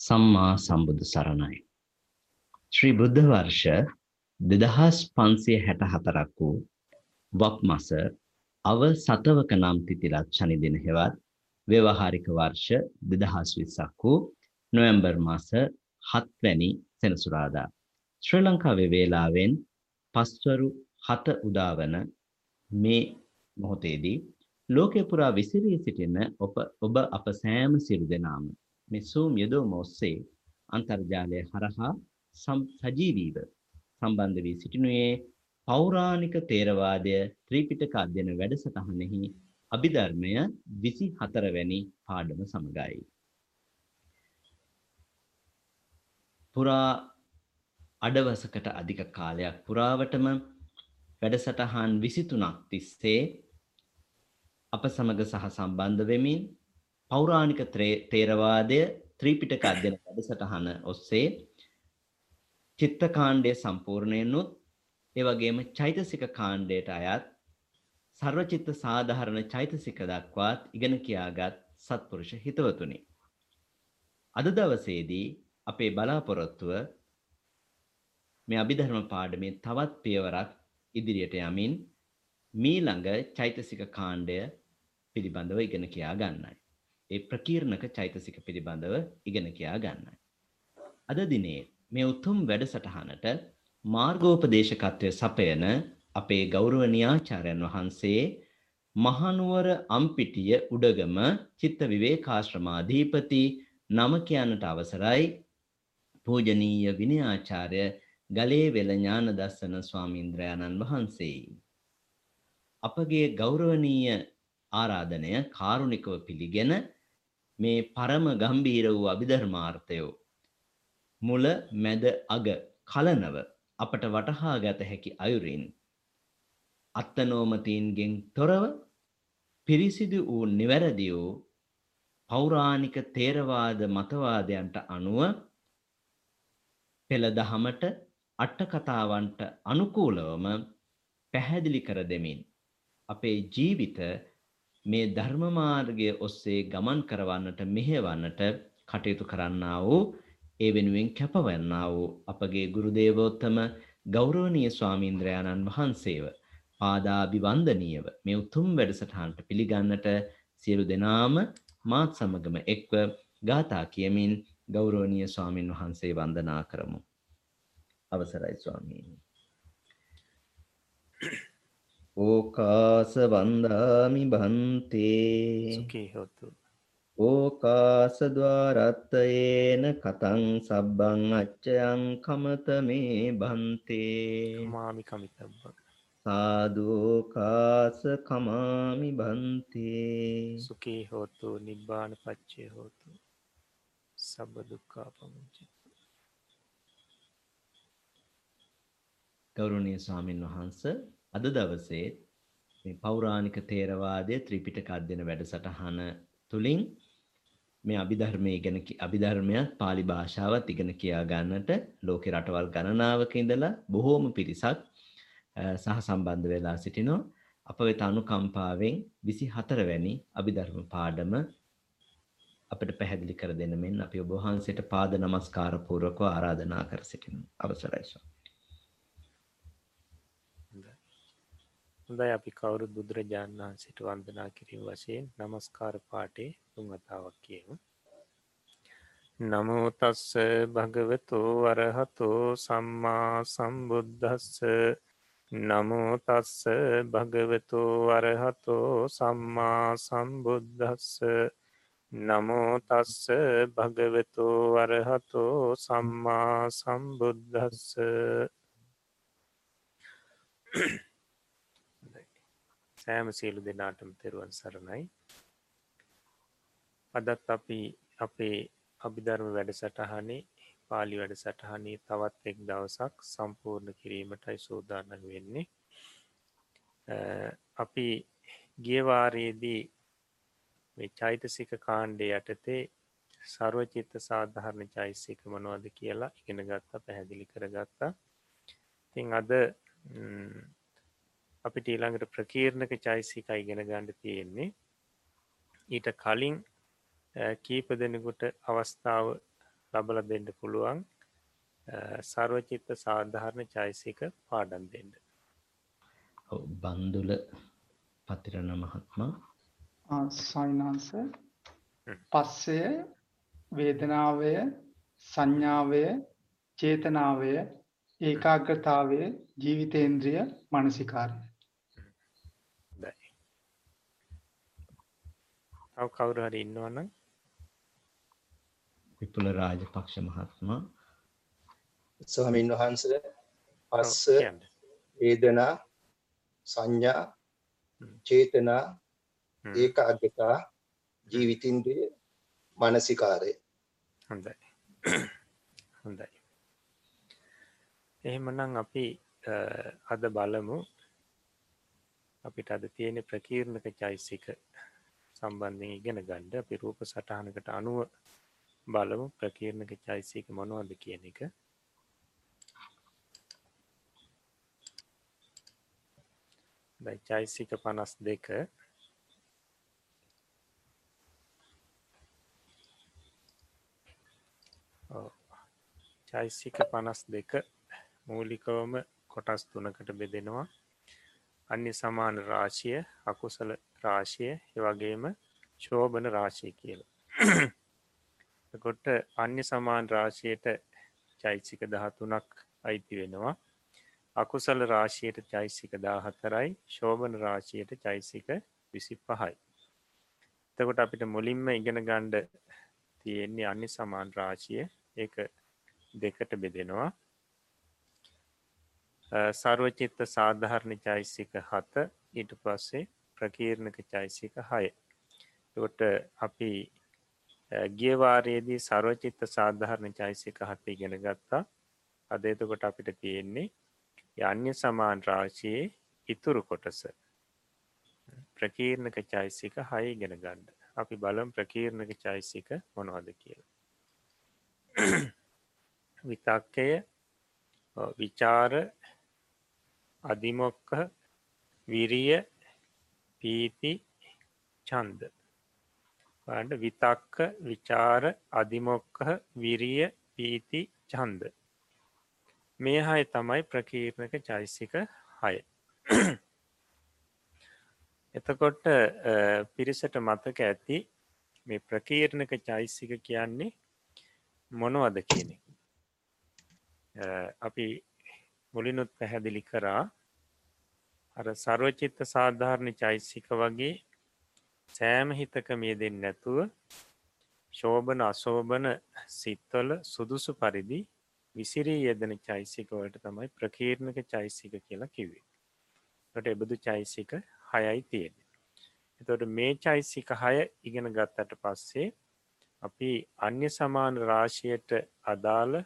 සම්මා සම්බුදු සරණයි. ශ්‍රී බුද්ධ වර්ෂ දෙදහස් පන්සිය හැට හතරක් වූ වක් මස අව සතවක නම් තිතිලත් ශනිදින හෙවත් ව්‍යවහාරික වර්ෂ දෙදහස් විස්සක් වූ නොවැම්බර් මාස හත්වැනි සෙනසුරාදා. ශ්‍රී ලංකාවේ වේලාවෙන් පස්වරු හත උදාවන මේ මොහොතේදී ලෝකය පුරා විසිරී සිටින ඔබ අප සෑම සිරු දෙනාම මේ සූම් යොදවම ඔස්සේ අන්තර්ජාලය හරහා සජීවීව සම්බන්ධ වී සිටිනුයේ පෞරාණික තේරවාදය ත්‍රීපිටක අධ්‍යයන වැඩසටහනෙහි අභිධර්මය 24 වැනි පාඩම සමගයි. පුරා අඩවසකට අධික කාලයක් පුරාවටම වැඩසටහන් 23ක් තිස්සේ අප සමග සහ සම්බන්ධ වෙමින් පෞරාණික තේරවාදය ත්‍රීපිටක අධ්‍යයන වැඩසටහන ඔස්සේ චිත්ත කාණ්ඩය සම්පූර්ණයෙන්ුත් ඒ වගේම චෛතසික කාණ්ඩයට අයත් සර්වචිත්ත සාධාරණ චෛතසික දක්වාත් ඉගෙන කියාගත් සත්පුරුෂ හිතවතුනි. අද දවසේදී අපේ බලාපොරොත්තුව මේ අභිධර්ම පාඩමේ තවත් පියවරක් ඉදිරියට යමින් මීළඟ චෛතසික කාණ්ඩය පිළිබඳව ඉගෙන කියා ගන්නයි. ඒ ප්‍රකීර්ණක චෛතසික පිළිබඳව ඉගෙන කියා ගන්නයි. අද දිනේ මේ උතුම් වැඩසටහනට මාර්ගෝපදේශකත්වය සපයන අපේ ගෞරවනීයාචාර්යන් වහන්සේ මහනුවර අම්පිටිය උඩගම චිත්ත විවේකාශ්‍රමාධීපති නම කියන්නට අවසරයි පූජනීය විනයාචාර්ය ගලේ වෙල ඥාන දස්සන ස්වාමීන්ද්‍රයාණන් වහන්සේ. අපගේ ගෞරවනීය ආරාධනය කාරුණිකව පිළිගෙන මේ පරම ගම්බීර වූ අභිධර්මාර්ථයෝ. මුල මැද අග කලනව අපට වටහා ගත හැකි අයුරින් අත්තනෝමතීන්ගෙන් තොරව පිරිසිදු වූ නිවැරදි වූ පෞරාණික තේරවාද මතවාදයන්ට අනුව පෙළ දහමට අට කතාවන්ට අනුකූලවම පැහැදිලි කර දෙමින් අපේ ජීවිත මේ ධර්ම මාර්ගය ඔස්සේ ගමන් කරවන්නට මෙහෙවන්නට කටයුතු කරන්නා වූ ඒ වෙනුවෙන් කැපවන්නා වූ අපගේ ගුරු දේවෝත්තම ගෞරවනීය ස්වාමීන්ද්‍රයාණන් වහන්සේව පාදාභිවන්දනීයව මේ උතුම් වැඩසටහනට පිළිගන්නට සියලු දෙනාම මාත් සමගම එක්ව ගාථා කියමින් ගෞරවනීය ස්වාමින් වහන්සේ වන්දනා කරමු. අවසරයි ස්වාමීනි. ඕකාස වන්දාමි බන්තේ සුඛී හොතු. ඕකාස ద్వාරත්තයේන කතං සබ්බං අච්චයං කමත මේ බන්තේ මාමි කමිතබ්බ. සාදෝකාස කමාමි බන්තේ සුඛී හෝතු නිබ්බාන පච්චේ හෝතු. සබ්බ දුක්ඛා පමුච්චි ගෞරවනීය ස්වාමින් වහන්සේ අද දවසේ මේ පෞරාණික තේරවාදය ත්‍රිපිටක අධ්‍යයන වැඩසටහන තුලින් මේ අභිධර්මයේ ඉගෙන අභිධර්මයත් pāli භාෂාවත් ඉගෙන කියා ගන්නට ලෝකේ රටවල් ගණනාවක ඉඳලා බොහෝම පිරිසක් සහ සම්බන්ධ වෙලා සිටිනවා. අප වෙත අනුකම්පාවෙන් 24 වැනි අභිධර්ම පාඩම අපිට පැහැදිලි කර දෙන්න මෙන් අපි ඔබ වහන්සේට පාද නමස්කාර පූර්වකව ආරාධනා කර සිටිනවා අවසරයි ස්වාමී හොඳයි අපි කවුරුත් බුදුරජාණන් වහන්සේට වන්දනා කිරීම වශයෙන් নমස්කාර පාඨේ තුන් වතාවක් කියමු. නමෝ තස්ස භගවතෝ අරහතෝ සම්මා සම්බුද්දස්ස. නමෝ තස්ස භගවතෝ අරහතෝ සම්මා සම්බුද්දස්ස. නමෝ තස්ස භගවතෝ අරහතෝ සම්මා සම්බුද්දස්ස. සෑම සියලු දෙනාටම තෙරුවන් සරණයි. අදත් අපි අපේ අභිධර්ම වැඩ සටහනේ පාලි වැඩ සටහනේ තවත් එක් දවසක් සම්පූර්ණ කිරීමටයි සෝදාන්න වෙන්නේ. අපි ගියවාරයේදී චෛතසික කාණ්ඩය යටතේ සර්වචිත්ත සාධහරණ චෛසික මනවාද කියලා ඉගෙන ගත්තා පැහැදිලි කරගත්තා. තින් අද අපිට ඊළඟට ප්‍රකීර්ණක චෛසික ඉගෙන ගණඩ තියෙන්නේ. ඊට කලින් කීප දෙනෙකුට අවස්ථාව ලබල දෙන්න පුළුවන් සර්වචිත්ත සාධාරණ චෛසික පාඩන් දෙන්න. බන්දුල පතිරණ මහත්මා සයිනන්ස. පස්සය වේදනාවය සංඥාවය චේතනාවය ඒකාග්‍රතාවය ජීවිතේන්ද්‍රිය මනසිකාරය දයි තව කවුරු හරි ඉන්නවන්න විපුල රාජපක්ෂ මහත්මා ස්වාමීන් වහන්ස පස්ස වේදනා සංඥා. චේතනා හ්ම්. ඒක අගතා ජීවිතින්ද්‍රිය මනසිකාරය. හොඳයි. හොඳයි. එහෙමනම් අපි අද බලමු. අපිට අද තියෙන ප්‍රකීර්ණක චෛසික සම්බන්ධයෙන් ඉගෙන ගණ්ඩ අපි රූප සටහනකට අනුව බලමු ප්‍රකීර්ණක චෛසික මොනවද කියන එක. දැන් චෛසික පනස් දෙක ඔව්. චෛසික පනස් දෙක මූලිකවම කොටස් තුනකට බෙදෙනවා. අන්‍ය සමාන රාශිය අකුසල රාශිය එවගේම ශෝභන රාශය කියල. කොට අන්‍ය සමාන් රාශයට චෛසික දහතුනක් අයිති වෙනවා. අකුසල රාශයට චෛසික දාහතරයි ශෝභන රාශයට චෛසික විසි පහයි එතකොට අපිට මුලින්ම ඉගෙන ගණ්ඩ තියෙන්නේ අනි සමාන් රාශිය. ඒක දෙකට බෙදෙනවා. සර්වචිත්ත සාධහරණ චෛසික හත. ඊට පස්සේ ප්‍රකීර්ණක චෛසික හය. ට අපි ගියවාරයේදී සර්වචිත්ත සාධහරණ චෛසික හත ඉගෙන ගත්තා. අද එතකොට අපිට තියෙන්නේ යන්‍ය සමාන් රාශයේ ඉතුරු කොටස. ප්‍රකීර්ණක චෛසික හය ඉගෙන ගණ්ඩ අපි බලම් ප්‍රකීර්ණක චෛසික මොනවද කියල. විතක්කය විචාර අධිමොක්ක විරිය පීති චන්ද ට විතක්ක විචාර අධිමොක්ක විරිය පීති චන්ද මේ හය තමයි ප්‍රකීර්ණක චෛසික හය. එතකොට අ, පිරිසට මතක ඇති මේ ප්‍රකීර්ණක චෛසික කියන්නේ මොනවද කියන එක. අ, අපි මුලිනුත් පැහැදිලි කරා අර සර්වචිත්ත සාධාරණ චෛසික වගේ සෑම හිතක මිය දෙන්න නැතුව ශෝභන අශෝභන සිත්වල සුදුසු පරිදි විසිරී යෙදෙන චෛසිකවලට තමයි ප්‍රකීර්ණක චෛසික කියලා කිවේ. ට එබඳු චෛසික හයයි තියෙන. එතොට මේ චෛසික හය ඉගෙන ගත්තට පස්සේ අපි අන්‍ය සමාන රාශයට අදාළ අ,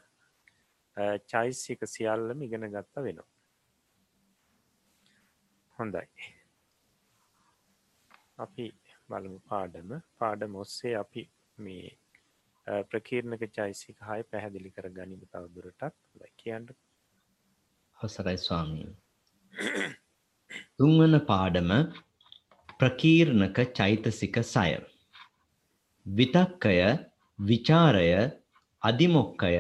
චෛසික සියල්ලම ඉගෙන ගත්ත වෙනවා. හොඳයි. අපි බලමු පාඩම. පාඩම ඔස්සේ අපි මේ අ, ප්‍රකීර්ණක චෛසික හය පැහැදිලි කර ගනිම තවදුරටත්. ලයි කියන්න. අවසරයි ස්වාමීන්. තුන්වන පාඩම ප්‍රකීර්ණක චෛතසික සය. විතක්කය විචාරය අධිමොක්කය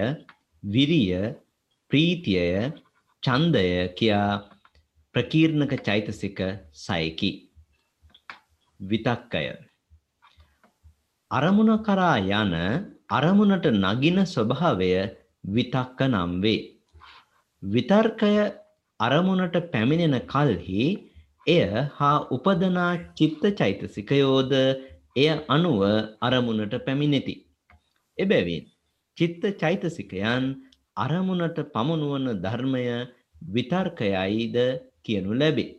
විරිය ප්‍රීතියය චන්දය කියා ප්‍රකීර්ණක චෛතසික සයකි. විතක්කය. අරමුණ කරා යන අරමුණට නගින ස්වභාවය විතක්ක නම් වේ. විතර්කය අරමුණට පැමිණෙන කල්හි එය හා උපදනා චිත්ත චෛතසිකයෝද එය අනුව අරමුණට පැමිණෙති. එබැවින් චිත්ත චෛතසිකයන් අරමුණට පමුණුවන ධර්මය විතර්කයයිද කියනු ලැබේ.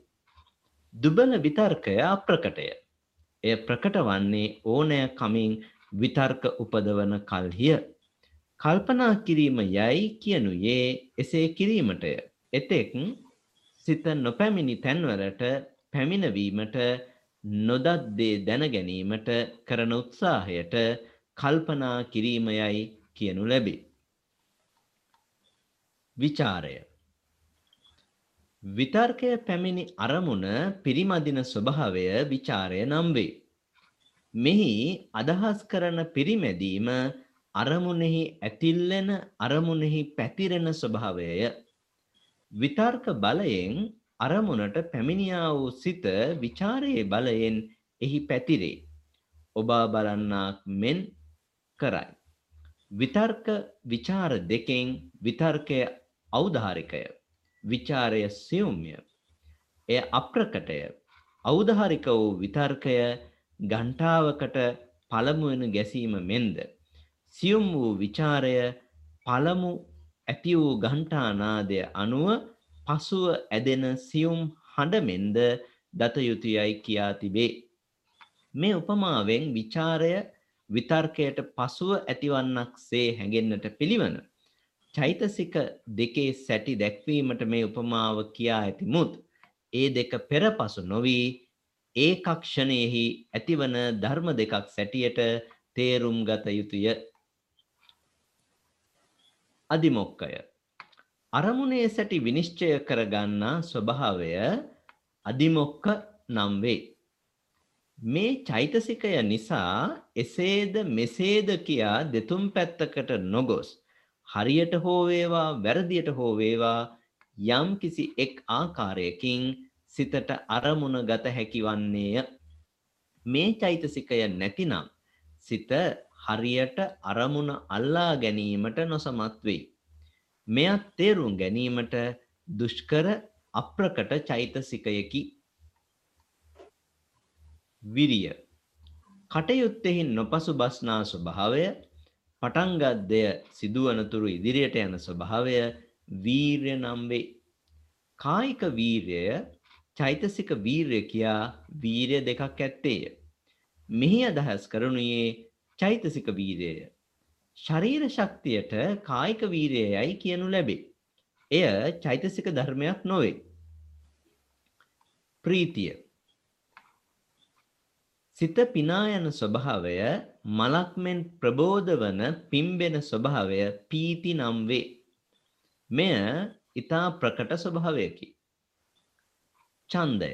දුබල විතර්කය අප්‍රකටය. එය ප්‍රකට වන්නේ ඕනෑ කමින් විතර්ක උපදවන කල්හිය. කල්පනා කිරීම යැයි කියනුයේ එසේ කිරීමටය. එතෙක් සිත නොපැමිණි තැන්වලට පැමිණවීමට නොදත් දේ දැනගැනීමට කරන උත්සාහයට කල්පනා කිරීමයයි කියනු ලැබේ. විචාරය විතර්කය පැමිණි අරමුණ පිරිමදින ස්වභාවය විචාරය නම් වේ. මෙහි අදහස් කරන පිරිමැදීම අරමුණෙහි ඇතිල්ලෙන අරමුණෙහි පැතිරෙන ස්වභාවයය. විතර්ක බලයෙන් අරමුණට පැමිණියා වූ සිත ਵਿਚාරයේ බලයෙන් එහි පැතිරේ. ඔබා බලන්නාක් මෙන් කරයි. විතර්ක විචාර දෙකෙන් විතර්කය ඖදාහරිකය ਵਿਚාරය සියුම්ය. එය අප්‍රකටය. ඖදාහරික වූ විතර්කය ඝණ්ඨාවකට පළමුවන ගැසීම මෙන්ද. සියුම් වූ විචාරය පළමු ඇති වූ ඝණ්ඨානාදය අනුව පසුව ඇදෙන සියුම් හඬමෙන්ද දත යුතුයයි කියා තිබේ. මේ උපමාවෙන් විචාරය විතර්කයට පසුව ඇතිවන්නක් සේ හැඟෙන්න්නට පිළිවන. චෛතසික දෙකේ සැටි දැක්වීමට මේ උපමාව කියා ඇතිමුත් ඒ දෙක පෙරපසු නොවී ඒකක්ෂණයෙහි ඇතිවන ධර්ම දෙකක් සැටියට තේරුම් ගත යුතුය. අධිමොක්කය අරමුණේ සැටි විනිශ්චය කරගන්නා ස්වභාවය අධිමොක්ක නම් වේ. මේ චෛතසිකය නිසා එසේද මෙසේද කියා දෙතුන් පැත්තකට නොගොස් හරියට හෝ වේවා වැරදියට හෝ වේවා යම් කිසි එක් ආකාරයකින් සිතට අරමුණ ගත හැකි වන්නේය. මේ චෛතසිකය නැතිනම් සිත හරියට අරමුණ අල්ලා ගැනීමට නොසමත් වෙයි. මෙයත් තේරුම් ගැනීමට දුෂ්කර අප්‍රකට චෛතසිකයකි. විරිය කටයුත්තෙහි නොපසු බස්නා ස්වභාවය පටන්ගත් දෙය සිදුවනතුරු ඉදිරියට යන ස්වභාවය වීර්ය නම් වේ. කායික වීර්යය චෛතසික වීර්ය කියා වීරය දෙකක් ඇත්තේය. මෙහි අදහස් කරනුයේ චෛතසික වීරයය. ශරීර ශක්තියට කායික වීරයයයි කියනු ලැබේ. එය චෛතසික ධර්මයක් නොවේ. ප්‍රීතිය සිත පිනා යන ස්වභාවය මලක් මෙන් ප්‍රබෝධ වන පිම්බෙන ස්වභාවය පීති නම් වේ. මෙය ඊතා ප්‍රකට ස්වභාවයකි. ඡන්දය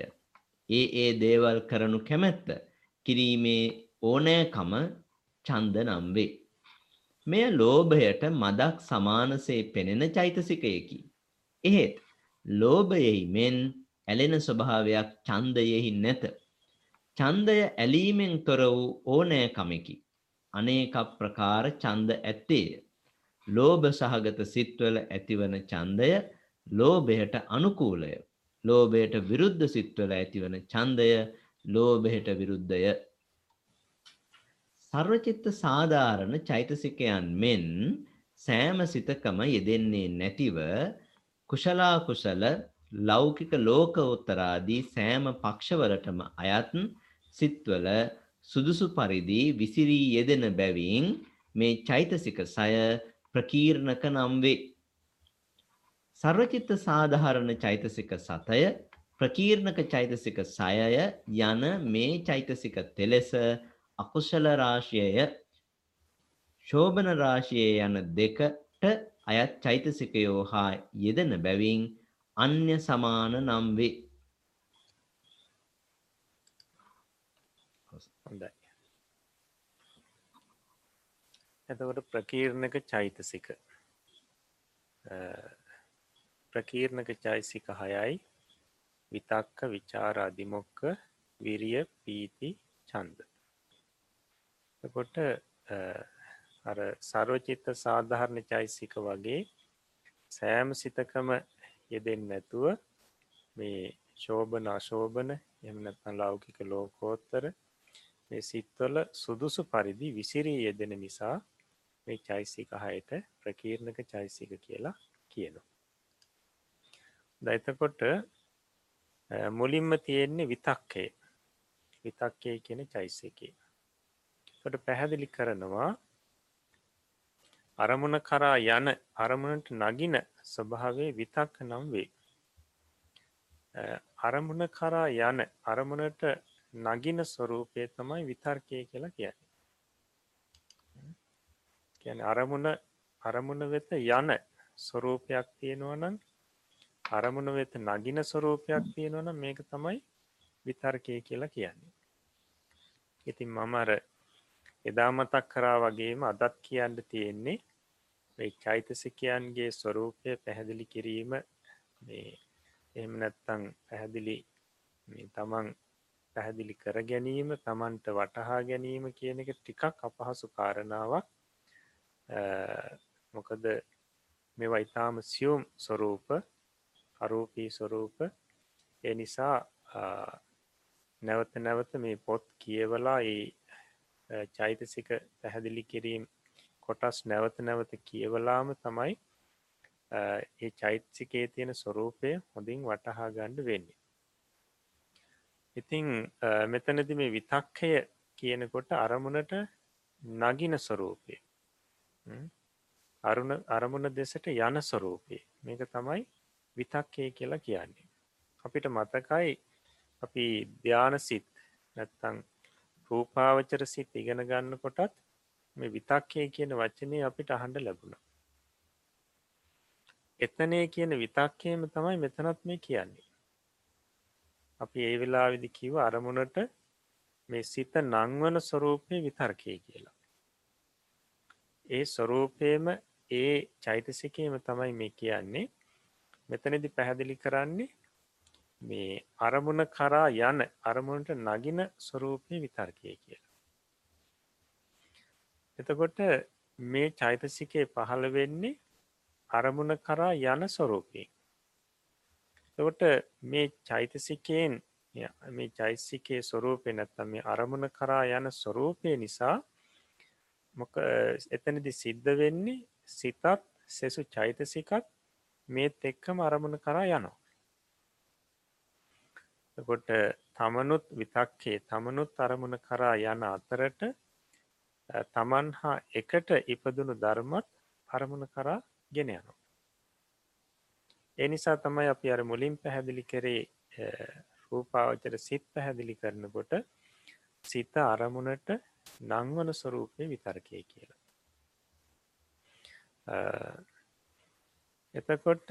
ඒ ඒ දේවල් කරනු කැමැත්ත කිරීමේ ඕනෑකම ඡන්ද නම් වේ. මෙය ලෝභයට මදක් සමානසේ පෙනෙන චෛතසිකයකි. එහෙත් ලෝභයෙහි මෙන් ඇලෙන ස්වභාවයක් ඡන්දයෙහි නැත. ඡන්දය ඇලීමෙන් තොර වූ ඕනෑකමකි. අනේක ප්‍රකාර ඡන්ද ඇත්තේය. ලෝභ සහගත සිත්වල ඇතිවන ඡන්දය ලෝභයට අනුකූලය. ලෝභයට විරුද්ධ සිත්වල ඇතිවන ඡන්දය ලෝභයට විරුද්ධය. සර්වචිත්ත සාධාරණ චෛතසිකයන් මෙන් සෑම සිතකම යෙදෙන්නේ නැතිව කුශලා කුසල ලෞකික ලෝකෝත්තරාදී සෑම පක්ෂවලටම අයත් සිත්වල සුදුසු පරිදි විසිරී යෙදෙන බැවින් මේ චෛතසික සය ප්‍රකීර්ණක නම් වේ. සර්වචිත්ත සාධාරණ චෛතසික සතය ප්‍රකීර්ණක චෛතසික සයය යන මේ චෛතසික තෙලෙස අකුසල රාශියය ශෝභන රාශිය යන දෙකට අයත් චෛතසිකයෝ හා යෙදෙන බැවින් අන්‍ය සමාන නම් වේ. හොඳයි. එතකොට ප්‍රකීර්ණක චෛතසික. ප්‍රකීර්ණක චෛසික හයයි. විතක්ක විචාර අධිමොක්ක විරිය පීති චන්ද කොට අර සරෝචිත්ත සාධාරණ චෛසික වගේ සෑම සිතකම යෙදෙන් නැතුව මේ ශෝභන අශෝභන එමනත්න ලෞකික ලෝකෝත්තර මේ සිත්වල සුදුසු පරිදි විසිරී යෙදෙන නිසා මේ චෛසික හයට ප්‍රකීර්ණක චෛසික කියලා කියනවා. දයිතකොට මුලින්ම තියෙන්නේ විතක්කය විතක්කය කියන චෛසිකේ ට පැහැදිලි කරනවා අරමුණ කරා යන අරමුණට නගින ස්වභාවේ විතක්ක නම් වේ. අරමුණ කරා යන අරමුණට නගින ස්වරූපය තමයි විතර්කය කියලා කියන්න. කියන අරමුණ අරමුණ වෙත යන ස්වරූපයක් තියෙනවනම් අරමුණ වෙත නගින ස්වරූපයක් තියෙනවනම් මේක තමයි විතර්කය කියලා කියන්නේ. ඉතින් මමර එදා මතක් කරා වගේම අදත් කියන්න තියෙන්නේ මේ චෛතසිකයන්ගේ ස්වරූපය පැහැදිලි කිරීම මේ එහෙම නැත්තං පැහැදිලි තමන් පැහැදිලි කර ගැනීම තමන්ට වටහා ගැනීම කියන එක ටිකක් අපහසු කාරණාවක් මොකද මෙවා ඉතාම සියුම් ස්වරූප අරූපී ස්වරූප ඒ නිසා නැවත නැවත මේ පොත් කියවලා ඒ චෛතසික පැහැදිලි කිරීම් කොටස් නැවත නැවත කියවලාම තමයි ඒ චෛතසිකේ තියෙන ස්වරූපය හොඳින් වටහා ගණ්ඩ වෙන්නේ. ඉතිං මෙතනති මේ විතක්කය කියනකොට අරමුණට නගින ස්වරූපය අරුණ අරමුණ දෙසට යන ස්වරූපය මේක තමයි විතක්කය කියලා කියන්නේ. අපිට මතකයි අපි ධ්‍යාන සිත් නැත්තං රූපාවචර සිත් ඉගෙන ගන්න කොටත් මේ විතක්කය කියන වචනය අපිට අහන්ඩ ලැබුණ. එතනේ කියන විතක්කයම තමයි මෙතනත් මේ කියන්නේ. අපි ඒ වෙලා විදි කිව අරමුණට මේ සිත නංවන ස්වරූපය විතර්කය කියලා. ඒ ස්වරූපයම ඒ චෛතසිකයම තමයි මේ කියන්නේ මෙතනදි පැහැදිලි කරන්නේ මේ අරමුණ කරා යන අරමුණට නගින ස්වරූපය විතර්කය කියලා. එතකොට මේ චෛතසිකය පහළ වෙන්නේ අරමුණ කරා යන ස්වරූපී. එතකොට මේ චෛතසිකයෙන් මේ චෛසිකයේ ස්වරූපය නැත්තම් මේ අරමුණ කරා යන ස්වරූපය නිසා මොක එතනදි සිද්ධ වෙන්නේ සිතත් සෙසු චෛතසිකත් මේත් එක්කම අරමුණ කරා යනවා. කොට තමනුත් විතක්කේ තමනුත් අරමුණ කරා යන අතරට තමන් හා එකට ඉපදුණු ධර්මත් අරමුණ කරා ගෙන යනවා. එනිසා තමයි අපි අර මුලින් පැහැදිලි කරේ රූපාවචර සිත් පැහැදිලි කරනකොට සිත අරමුණට නංවන ස්වරූපය විතර්කය කියලා. එතකොට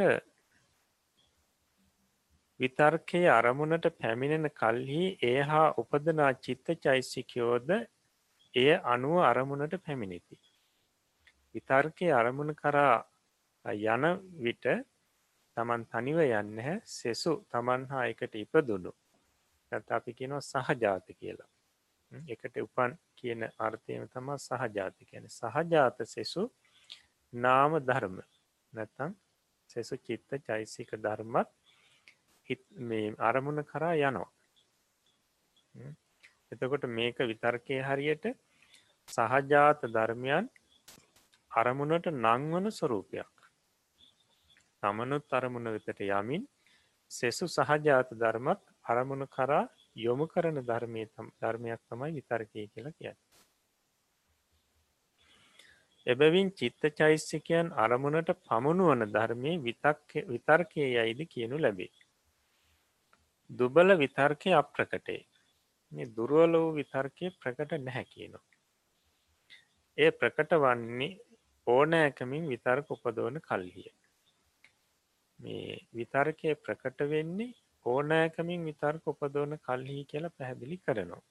විතර්කය අරමුණට පැමිණෙන කල්හි ඒ හා උපදනා චිත්ත චෛසිකයෝද එය අනුව අරමුණට පැමිණිති. විතර්කය අරමුණ කරා යන විට තමන් තනිව යන්න හැ සෙසු තමන් හා එකට ඉපදුණු නැත අපි කියනවා සහජාත කියලා. එකට උපන් කියන අර්ථයම තමා සහජාත කියන සහජාත සෙසු නාම ධර්ම නැතම් සෙසු චිත්ත චෛසික ධර්මත් මේ අරමුණ කරා යනවා. එතකොට මේක විතර්කය හරියට සහජාත ධර්මයන් අරමුණට නංවන ස්වරූපයක්. තමනුත් අරමුණ වෙතට යමින් සෙසු සහජාත ධර්මත් අරමුණ කරා යොමු කරන ධර්මය ධර්මයක් තමයි විතර්කය කියලා කිය. එබැවින් චිත්ත චෛස්්‍යකයන් අරමුණට පමුණුවන ධර්මය විතර්කය යයිද කියනු ලැබේ. දුබල විතර්කය අප්‍රකටේ මේ දුරුවල වූ විතර්කය ප්‍රකට නැහැ කියනවා. ඒ ප්‍රකට වන්නේ ඕනෑකමින් විතර්ක උපදවන කල්හිය. මේ විතර්කය ප්‍රකට වෙන්නේ ඕනෑකමින් විතර්ක උපදෝන කල්හි කියලා පැහැදිලි කරනවා.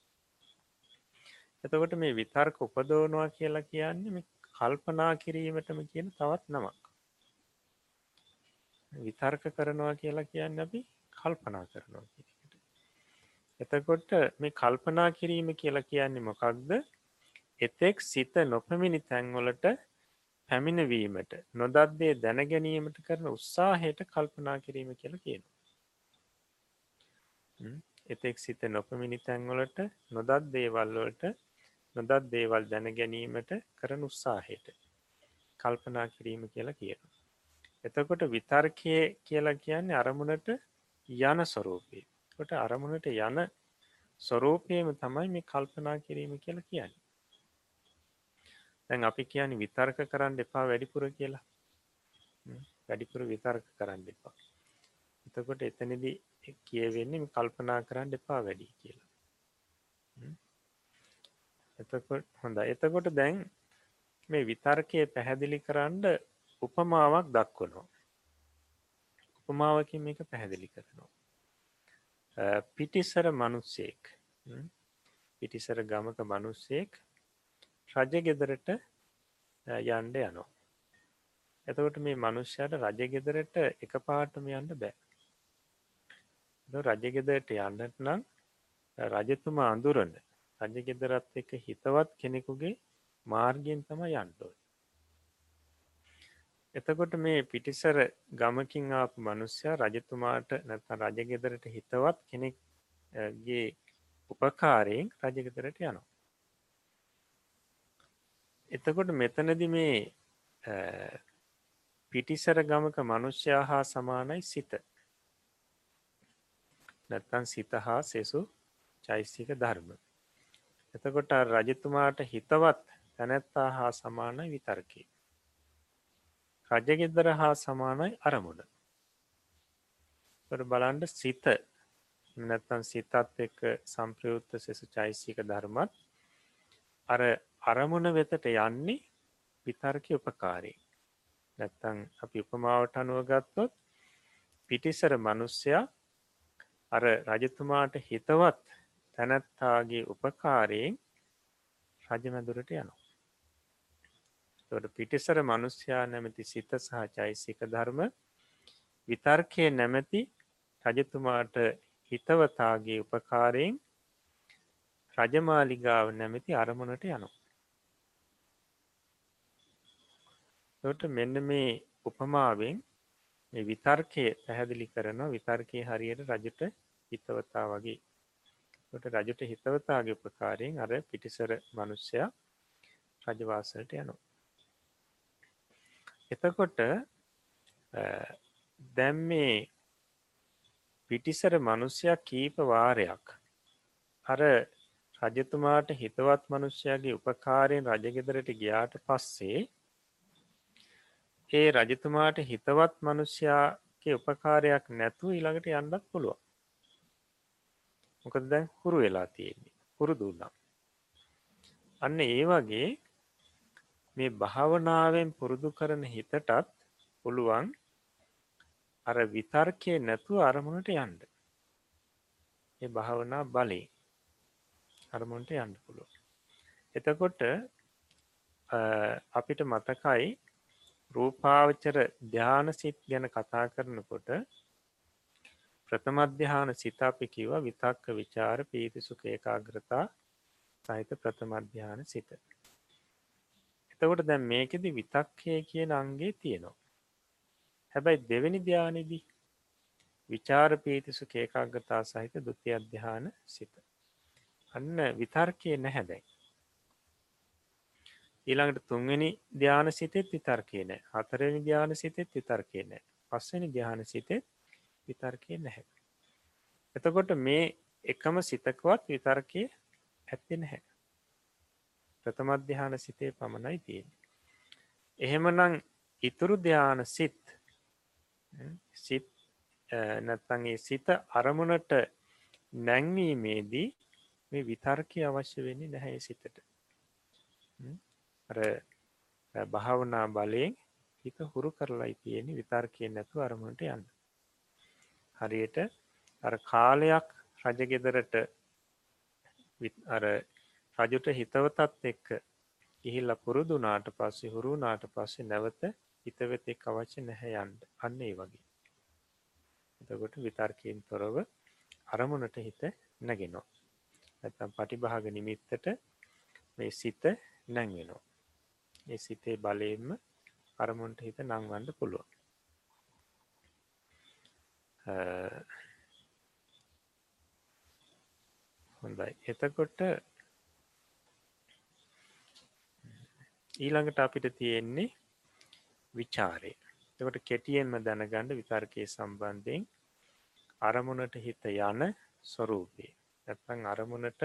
එතකොට මේ විතර්ක උපදෝනවා කියලා කියන්නේ කල්පනා කිරීමටම කියන තවත් නමක්. විතර්ක කරනවා කියලා කියන්න අපි කල්පනා කරනවා කියට. එතකොට මේ කල්පනා කිරීම කියලා කියන්නේ මොකක්ද එතෙක් සිත නොපමිණි තැන්වලට පැමිණවීමට නොදත්දේ දැනගැනීමට කරන උත්සාහයට කල්පනා කිරීම කියල කියනවා. එතෙක් සිත නොපමිණි තැන්වලට නොදත් දේවල්වලට නොදත් දේවල් දැනගැනීමට කරන උත්සාහයට කල්පනා කිරීම කියලා කියනවා. එතකොට විතර්කය කියලා කියන්නේ අරමුණට යන ස්වරූපය කොට අරමුණට යන ස්වරූපයම තමයි මේ කල්පනා කිරීම කියලා කියන්න. දැන් අපි කියන විතර්ක කරන්න එපා වැඩිපුර කියලා වැඩිපුර විතර්ක කරන්න එපා. එතකොට එතනදි කියවෙන්නේ කල්පනා කරන්න එපා වැඩි කියලා. එතකොට හොඳ එතකොට දැන් මේ විතර්කය පැහැදිලි කරන්න උපමාවක් දක්වනවා. උපමාවකින් මේක පැහැදිලි කරනවා. පිටිසර මනුස්සයෙක් පිටිසර ගමක මනුස්සයෙක් රජ ගෙදරට යන්ඩ යනවා. එතකොට මේ මනුෂ්‍යයට රජ ගෙදරට එක පාටම යන්න බෑ. රජ ගෙදරට යන්නට නම් රජතුමා අඳුරන්න රජ ගෙදරත් එක හිතවත් කෙනෙකුගේ මාර්ගයෙන් තම යන්ටෝ. එතකොට මේ පිටිසර ගමකින් ආපු මනුස්්‍යයා රජතුමාට නැත රජගෙදරට හිතවත් කෙනෙක්ගේ උපකාරයෙන් රජගෙදරට යනවා. එතකොට මෙතනදි මේ පිටිසර ගමක මනුෂ්‍යයා හා සමානයි සිත නැත්තන් සිත හා සෙසු චෛසික ධර්ම. එතකොට රජතුමාට හිතවත් තැනැත්තා හා සමානයි විතර්කී. රජගෙදර හා සමානයි අරමුණ. බලන්ඩ සිත නැත්තන් සිතත් එක්ක සම්ප්‍රයුත්ත සෙසු චෛසික ධර්මත් අර අරමුණ වෙතට යන්නේ විතර්කය උපකාරී. නැත්තං අපි උපමාවට අනුව ගත්තොත් පිටිසර මනුස්්‍යයා අර රජතුමාට හිතවත් තැනැත්තාගේ උපකාරයෙන් රජමැදුරට යනවා. තොට පිටිසර මනුස්්‍යයා නැමැති සිත සහ චෛසික ධර්ම විතර්කය නැමැති රජතුමාට හිතවතාගේ උපකාරයෙන් රජමාලිගාව නැමැති අරමුණට යනවා. තොට මෙන්න මේ උපමාවෙන් මේ විතර්කය පැහැදිලි කරනවා විතර්කය හරියට රජට හිතවතා වගේ ට රජට හිතවතාගේ උපකාරයෙන් අර පිටිසර මනුෂ්‍යයා රජවාසලට යනවා. එතකොට දැම් මේ පිටිසර මනුෂ්‍යයක් කීප වාරයක් අර රජතුමාට හිතවත් මනුෂ්‍යයාගේ උපකාරයෙන් රජගෙදරට ගියාට පස්සේ ඒ රජතුමාට හිතවත් මනුෂ්‍යයාගේ උපකාරයක් නැතුව ඊළඟට යන්නත් පුළුව මොකද දැන් හුරු වෙලා තියෙන්නේ. හුරු දුන්නම් අන්න ඒ වගේ මේ භාවනාවෙන් පුරුදු කරන හිතටත් පුළුවන් අර විතර්කය නැතුව අරමුණට යන්ඩ ඒ භාවනා බලේ අරමුණට යන්න පුළුව එතකොට අපිට මතකයි රූපාවචර ධ්‍යාන සිත් ගැන කතා කරනකොට ප්‍රථමධ්‍යාන සිතාපි කිව විතක්ක විචාර පීතිසුක ඒකාග්‍රතා සහිත ප්‍රථමධ්‍යාන සිත. එතකොට දැන් මේකෙදි විතක්කය කියන අන්ගේ තියෙනවා. හැබැයි දෙවැනි ධ්‍යානෙදී විචාර පීතිසු කේකාගතා සහිත දුති අධ්‍යාන සිත. අන්න විතර්කය නැහැදැයි. ඊළඟට තුන්වෙනි ධ්‍යාන සිතෙත් විතර්කය නෑ හතරනි ධ්‍යාන සිතෙත් විතර්කය නෑ පස්සනි ධ්‍යාන සිතෙත් විතර්කය නැහැ. එතකොට මේ එකම සිතකවත් විතර්කය ඇත්ති නැහැ. ප්‍රථමධ්‍යාන සිතේ පමණයි තියෙන. එහෙමනං ඉතුරු ධ්‍යාන සිත් සිත් නැත්තගේ සිත අරමුණට නැංවීමේදී මේ විතර්කය අවශ්‍ය වෙන්නේ නැහැ සිතට භාවනා බලයෙන් හිත හුරු කරලා තියෙන විතර්කය නැතු අරමුණට යන්න. හරියට අර කාලයක් රජගෙදරට අර රජුට හිතවතත් එක්ක ඉහිල්ල පුරුදුනාට පස්සේ හුරුනාට පස්සේ නැවත හිතවෙතෙක් අවශ්‍ය නැහැ යන්ඩ අන්න ඒ වගේ. එතකොට විතර්කයෙන් තොරව අරමුණට හිත නැගෙනවා. ඇතම් පටිභාග නිමිත්තට මේ සිත නැංවෙනවා. ඒ සිතේ බලයෙන්ම අරමුන්ට හිත නංවන්න පුළුවන්. හොඳයි. එතකොට ඊළඟට අපිට තියෙන්නේ විචාරය. එකට කෙටියෙන්ම දැනගණ්ඩ විතර්කය සම්බන්ධයෙන් අරමුණට හිත යන ස්වරූපේ. නැත්තං අරමුණට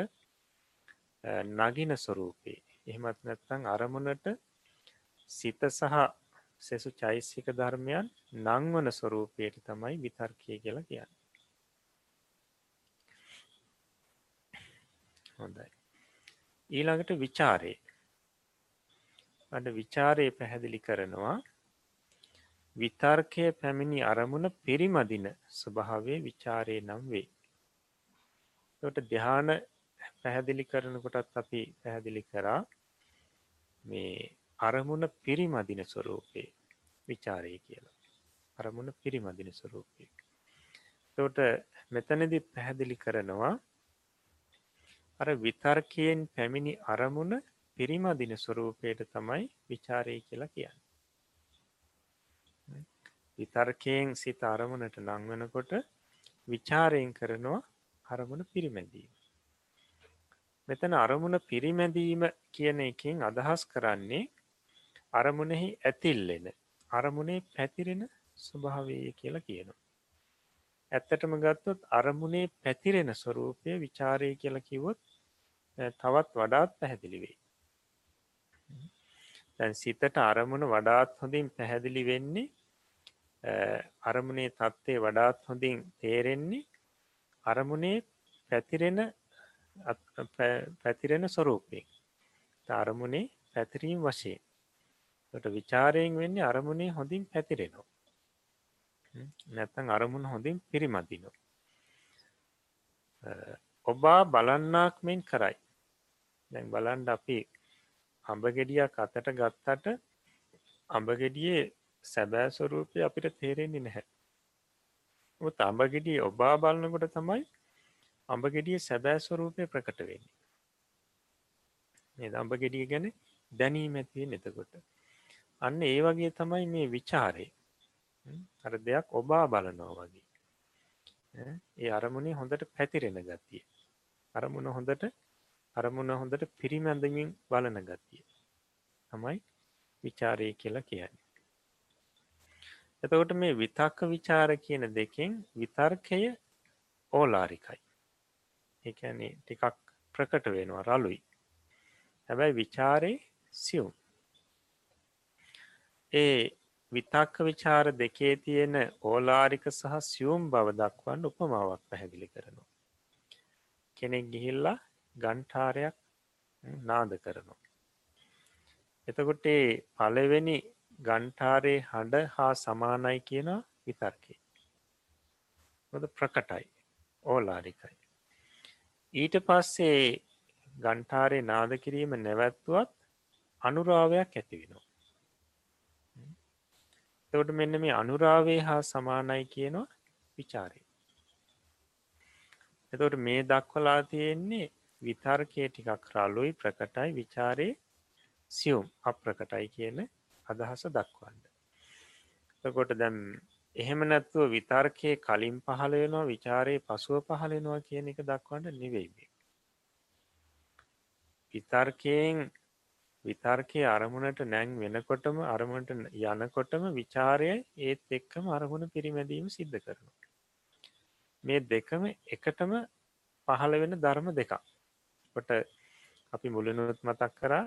නගින ස්වරූපේ. එහෙමත් නැත්තං අරමුණට සිත සහ සෙසු චෛසික ධර්මයන් නංවන ස්වරූපයට තමයි විතර්කය කියලා කියන්න. හොඳයි. ඊළඟට විචාරය අඩ විචාරය පැහැදිලි කරනවා. විතර්කය පැමිණි අරමුණ පිරිමදින ස්වභාවේ විචාරය නම් වේ. ට ධ්‍යාන පැහැදිලි කරනකොටත් අපි පැහැදිලි කරා. මේ අරමුණ පිරිමදින ස්වරූපය විචාරය කියලා. අරමුණ පිරිමදින ස්වරූපය. තෝට මෙතනදිත් පැහැදිලි කරනවා අර විතර්කයෙන් පැමිණි අරමුණ පිරිමදින ස්වරූපයට තමයි විචාරය කියලා කියන්න. විතර්කයෙන් සිත අරමුණට නංවනකොට විචාරයෙන් කරනවා අරමුණ පිරිමැදීම. මෙතන අරමුණ පිරිමැදීම කියන එකින් අදහස් කරන්නේ අරමුණෙහි ඇතිල්ලෙන අරමුණේ පැතිරෙන ස්වභාවය කියලා කියනවා. ඇත්තටම ගත්තොත් අරමුණේ පැතිරෙන ස්වරූපය විචාරය කියල කිවොත් තවත් වඩාත් පැහැදිලිවෙයි. දැන් සිතට අරමුණ වඩාත් හොඳින් පැහැදිලි වෙන්නේ අරමුණේ තත්ත්වය වඩාත් හොඳින් තේරෙන්නේ අරමුණේ පැතිරෙන පැතිරෙන ස්වරූපයෙන් අරමුණේ පැතිරීම් වශයෙන්. ට විචාරයෙන් වෙන්නේ අරමුණේ හොඳින් පැතිරෙනවා. නැත්තන් අරමුණ හොඳින් පිරිමදිනො ඔබා බලන්නාක් මෙන් කරයි. දැන් බලන්ඩ අපි අඹගෙඩියක් අතට ගත්තට අඹගෙඩියේ සැබෑ ස්වරූපය අපිට තේරෙන්නේ නැහැ. අඹගෙඩිය ඔබා බලන්නකොට තමයි අඹගෙඩිය සැබෑ ස්වරූපය ප්‍රකට වෙන්නේ. දම්ඹ ගෙඩිය ගැන දැනීම ඇතිය එතකොට. අන්න ඒ වගේ තමයි මේ විචාරය අර දෙයක් ඔබා බලනෝ වගේ. ඒ අරමුණේ හොඳට පැතිරෙන ගතිය. අරමුණ හොඳට අරමුණ හොඳට පිරිමැඳමින් බලන ගතිය. තමයි විචාරය කියලා කියන්නේ. එතකොට මේ විතක්ක විචාර කියන දෙකෙන් විතර්කය ඕලාරිකයි. එකනේ ටිකක් ප්‍රකට වෙනවා රලුයි හැබැයි විචාරේ සියුම්. ඒ විතක්ක විචාර දෙකේ තියෙන ඕලාරික සහ සියුම් බව දක්වන්න උපමාවක් පැහැදිලි කරනවා. කෙනෙක් ගිහිල්ලා ගන්ඨාරයක් නාද කරනවා. එතකොට පලවෙනි ගන්ඨාරයේ හඬ හා සමානයි කියන විතර්කේ. හොද ප්‍රකටයි ඕලාරිකයි. ඊට පස්සේ ගන්ඨාරය නාද කිරීම නැවැත්තුවත් අනුරාවයක් ඇතිවෙනවා. තවට මෙන්න මේ අනුරාවේ හා සමානයි කියනවා විචාරය. එතවට මේ දක්වලා තියෙන්නේ විතර්කය ටිකක් රල්ලුයි ප්‍රකටයි විචාරය සියුම් අප්‍රකටයි කියන අදහස දක්වන්න. තකොට දැම් එහෙම නැත්තුව විතර්කය කලින් පහළ වෙනවා විචාරයේ පසුව පහලෙනවා කියන එක දක්වන්නට නිවෙයිබේ. විතර්කයෙන් විතර්කය අරමුණට නැං වෙනකොටම අරමුණට යනකොටම විචාරය ඒත් එක්කම අරමුණ පිරිමැදීම සිද්ධ කරනවා. මේ දෙකම එකටම පහළ වෙන ධර්ම දෙකක්. කොට අපි මුලිනුත් මතක් කරා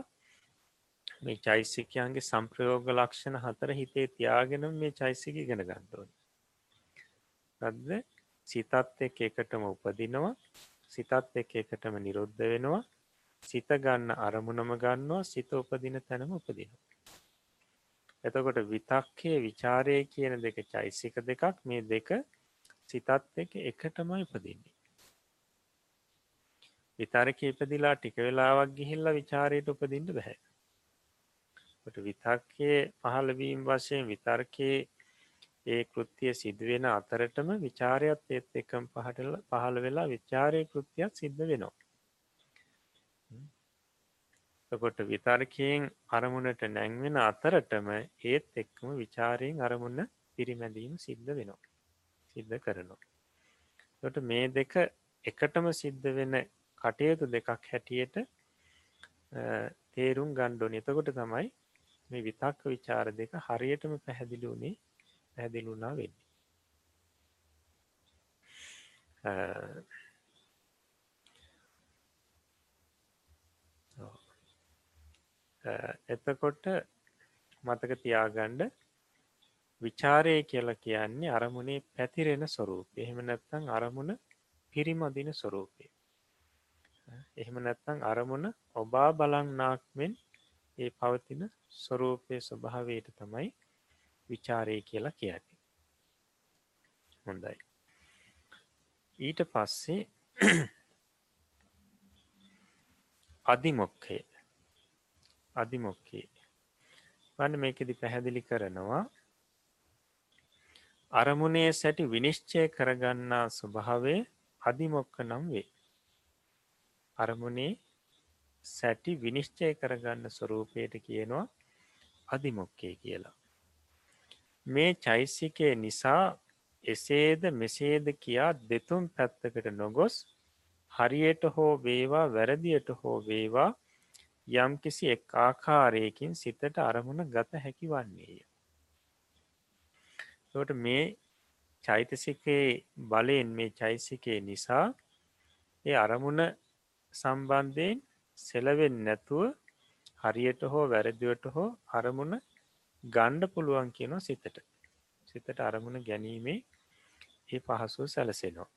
මේ චෛසිකයන්ගේ සම්ප්‍රයෝග ලක්ෂණ හතර හිතේ තියාගෙන මේ චෛසික ගෙන ගන්තෝන ගදද සිතත් එක් එකටම උපදිනවා සිතත් එක් එකටම නිරුද්ධ වෙනවා සිත ගන්න අරමුණම ගන්නවා සිත උපදින තැනම උපදිනවා. එතකොට විතක්කේ විචාරය කියන දෙක චෛසික දෙකක් මේ දෙක සිතත් එක එකටමයි උපදින්නේ. විතරක ඉපදිලා ටික වෙලාවක් ගිහිල්ල විචාරයට උපදින්ට බැහැ විතර්කය පහළවීම් වශයෙන් විතර්කයේ ඒ කෘතිය සිදුවෙන අතරටම විචාරයත් ඒත් එකම් පහටල පහළ වෙලා විචාරය කෘතියක් සිද්ධ වෙනවා. කොට විතර්කයෙන් අරමුණට නැංවෙන අතරටම ඒත් එක්කම විචාරයෙන් අරමුණ පිරිමැදීම සිද්ධ වෙනවා. සිද්ධ කරනවා. ට මේ දෙක එකටම සිද්ධ වෙන කටයුතු දෙකක් හැටියට තේරුම් ගණ්ඩෝන එතකොට තමයි මේ විතක්ක විචාර දෙක හරියටම පැහැදිලි වුණේ පැහැදිලුුණා වෙන්නේ එතකොට මතක තියාගණ්ඩ විචාරය කියල කියන්නේ අරමුණේ පැතිරෙන ස්වරූපය එහෙම නැත්තං අරමුණ පිරිමදින ස්වරූපය එහෙම නැත්තං අරමුණ ඔබා බලන්නාක් මෙන් ඒ පවතින ස්වරූපය ස්වභාවයට තමයි විචාරය කියලා කියන්නේ. හොඳයි. ඊට පස්සේ අධිමොක්කය අධිමොක්කේ වන්න මේකෙදි පැහැදිලි කරනවා අරමුණේ සැටි විනිශ්චය කරගන්නා ස්වභාවේ අධිමොක්ක නම් වේ අරමුණේ සැටි විනිශ්චය කරගන්න ස්වරූපයට කියනවා අධිමොක්කේ කියලා මේ චෛසිකය නිසා එසේද මෙසේද කියා දෙතුම් පැත්තකට නොගොස් හරියට හෝ වේවා වැරදියට හෝ වේවා යම් කිසි එක් ආකාරයකින් සිතට අරමුණ ගත හැකි වන්නේය. තොට මේ චෛතසිකයේ බලයෙන් මේ චෛසිකය නිසා ඒ අරමුණ සම්බන්ධයෙන් සෙලවෙන් නැතුව හරියට හෝ වැරදිවට හෝ අරමුණ ගණ්ඩ පුළුවන් කියනවා සිතට සිතට අරමුණ ගැනීමේ ඒ පහසුව සැලසෙනවා.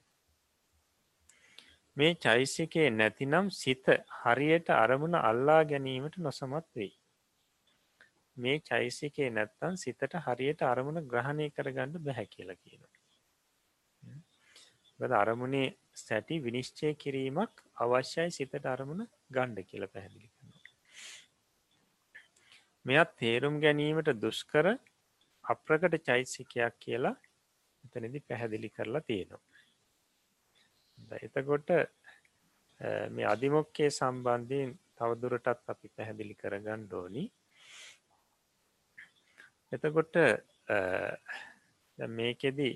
මේ චෛසිකයේ නැතිනම් සිත හරියට අරමුණ අල්ලා ගැනීමට නොසමත් වෙයි. මේ චෛසිකයේ නැත්තන් සිතට හරියට අරමුණ ග්‍රහණය කරගන්න බැහැ කියලා කියන. බද අරමුණේ සැටි විනිශ්චය කිරීමක් අවශ්‍යයි සිතට අරමුණ ගණ්ඩ කියල පැහැදිලි කරනවා. මෙත් තේරුම් ගැනීමට දුෂ්කර අප්‍රකට චෛසිකයක් කියලා එතනදි පැහැදිලි කරලා තියෙනවා. එතකොට මේ අධිමොක්කේ සම්බන්ධයෙන් තවදුරටත් අපි පැහැදිලි කරගන්න ඕනි එතකොට මේකෙදී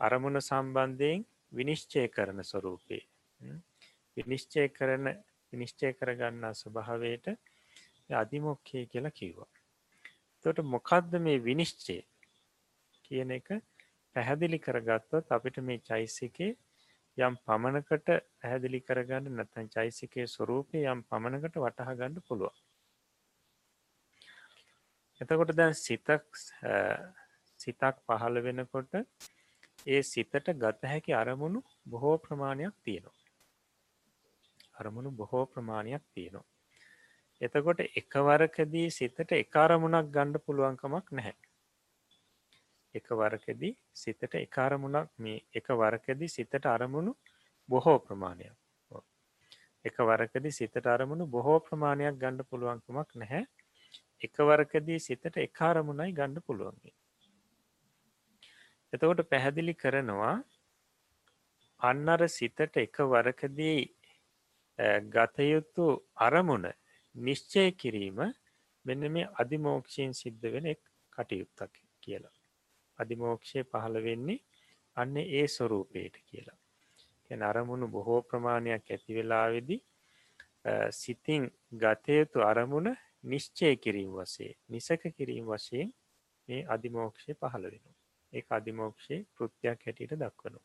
අරමුණ සම්බන්ධයෙන් විනිශ්චය කරන ස්වරූපේ. විනිශ්චය කරන විනිශ්චය කරගන්නා ස්වභාවයට අධිමොක්කේ කියලා කිව්වා. තොට මොකක්ද මේ විනිශ්චය කියන එක? පැහැදිලි කරගත්තොත් අපිට මේ චෛසිකේ යම් පමණකට පැහැදිලි කරගන්න නැතන් චෛසිකයේ ස්වරූපය යම් පමණකට වටහා ගන්න පුළුව එතකොට දැන් සිතක් සිතක් පහළ වෙනකොට ඒ සිතට ගත හැකි අරමුණු බොහෝ ප්‍රමාණයක් තියෙනවා. අරමුණු බොහෝ ප්‍රමාණයක් තියෙනවා. එතකොට එකවරකදී සිතට එකාරමුණක් ගණ්ඩ පුළුවන්කමක් නැහැ. එක වරකදී සිතට එකාරමුණක් මේ එක වරකදී සිතට අරමුණු බොහෝ ප්‍රමාණයක්. එක වරකදි සිතට අරමුණු බොහෝ ප්‍රමාණයක් ගණ්ඩ පුළුවන්කමක් නැහැ. එක වරකදී සිතට එකාරමුණයි ගණ්ඩ පුළුවන්ගේ එතකොට පැහැදිලි කරනවා අන්නර සිතට එක වරකදී ගතයුතු අරමුණ නිශ්චය කිරීම මෙන්න මේ අධිමෝක්ෂයෙන් සිද්ධ වෙන එක් කටයුත්තක් කියලා අධිමෝක්ෂය පහළ වෙන්නේ අන්න ඒ ස්වරූපයට කියලා. අරමුණු බොහෝ ප්‍රමාණයක් ඇති වෙලාවෙදි සිතින් ගතයුතු අරමුණ නිශ්චය කිරීම වසේ නිසක කිරීම වශයෙන් මේ අධිමෝක්ෂය පහළ වෙන. ඒ අධිමෝක්ෂයේ කෘතියක් හැටියට දක්වනු.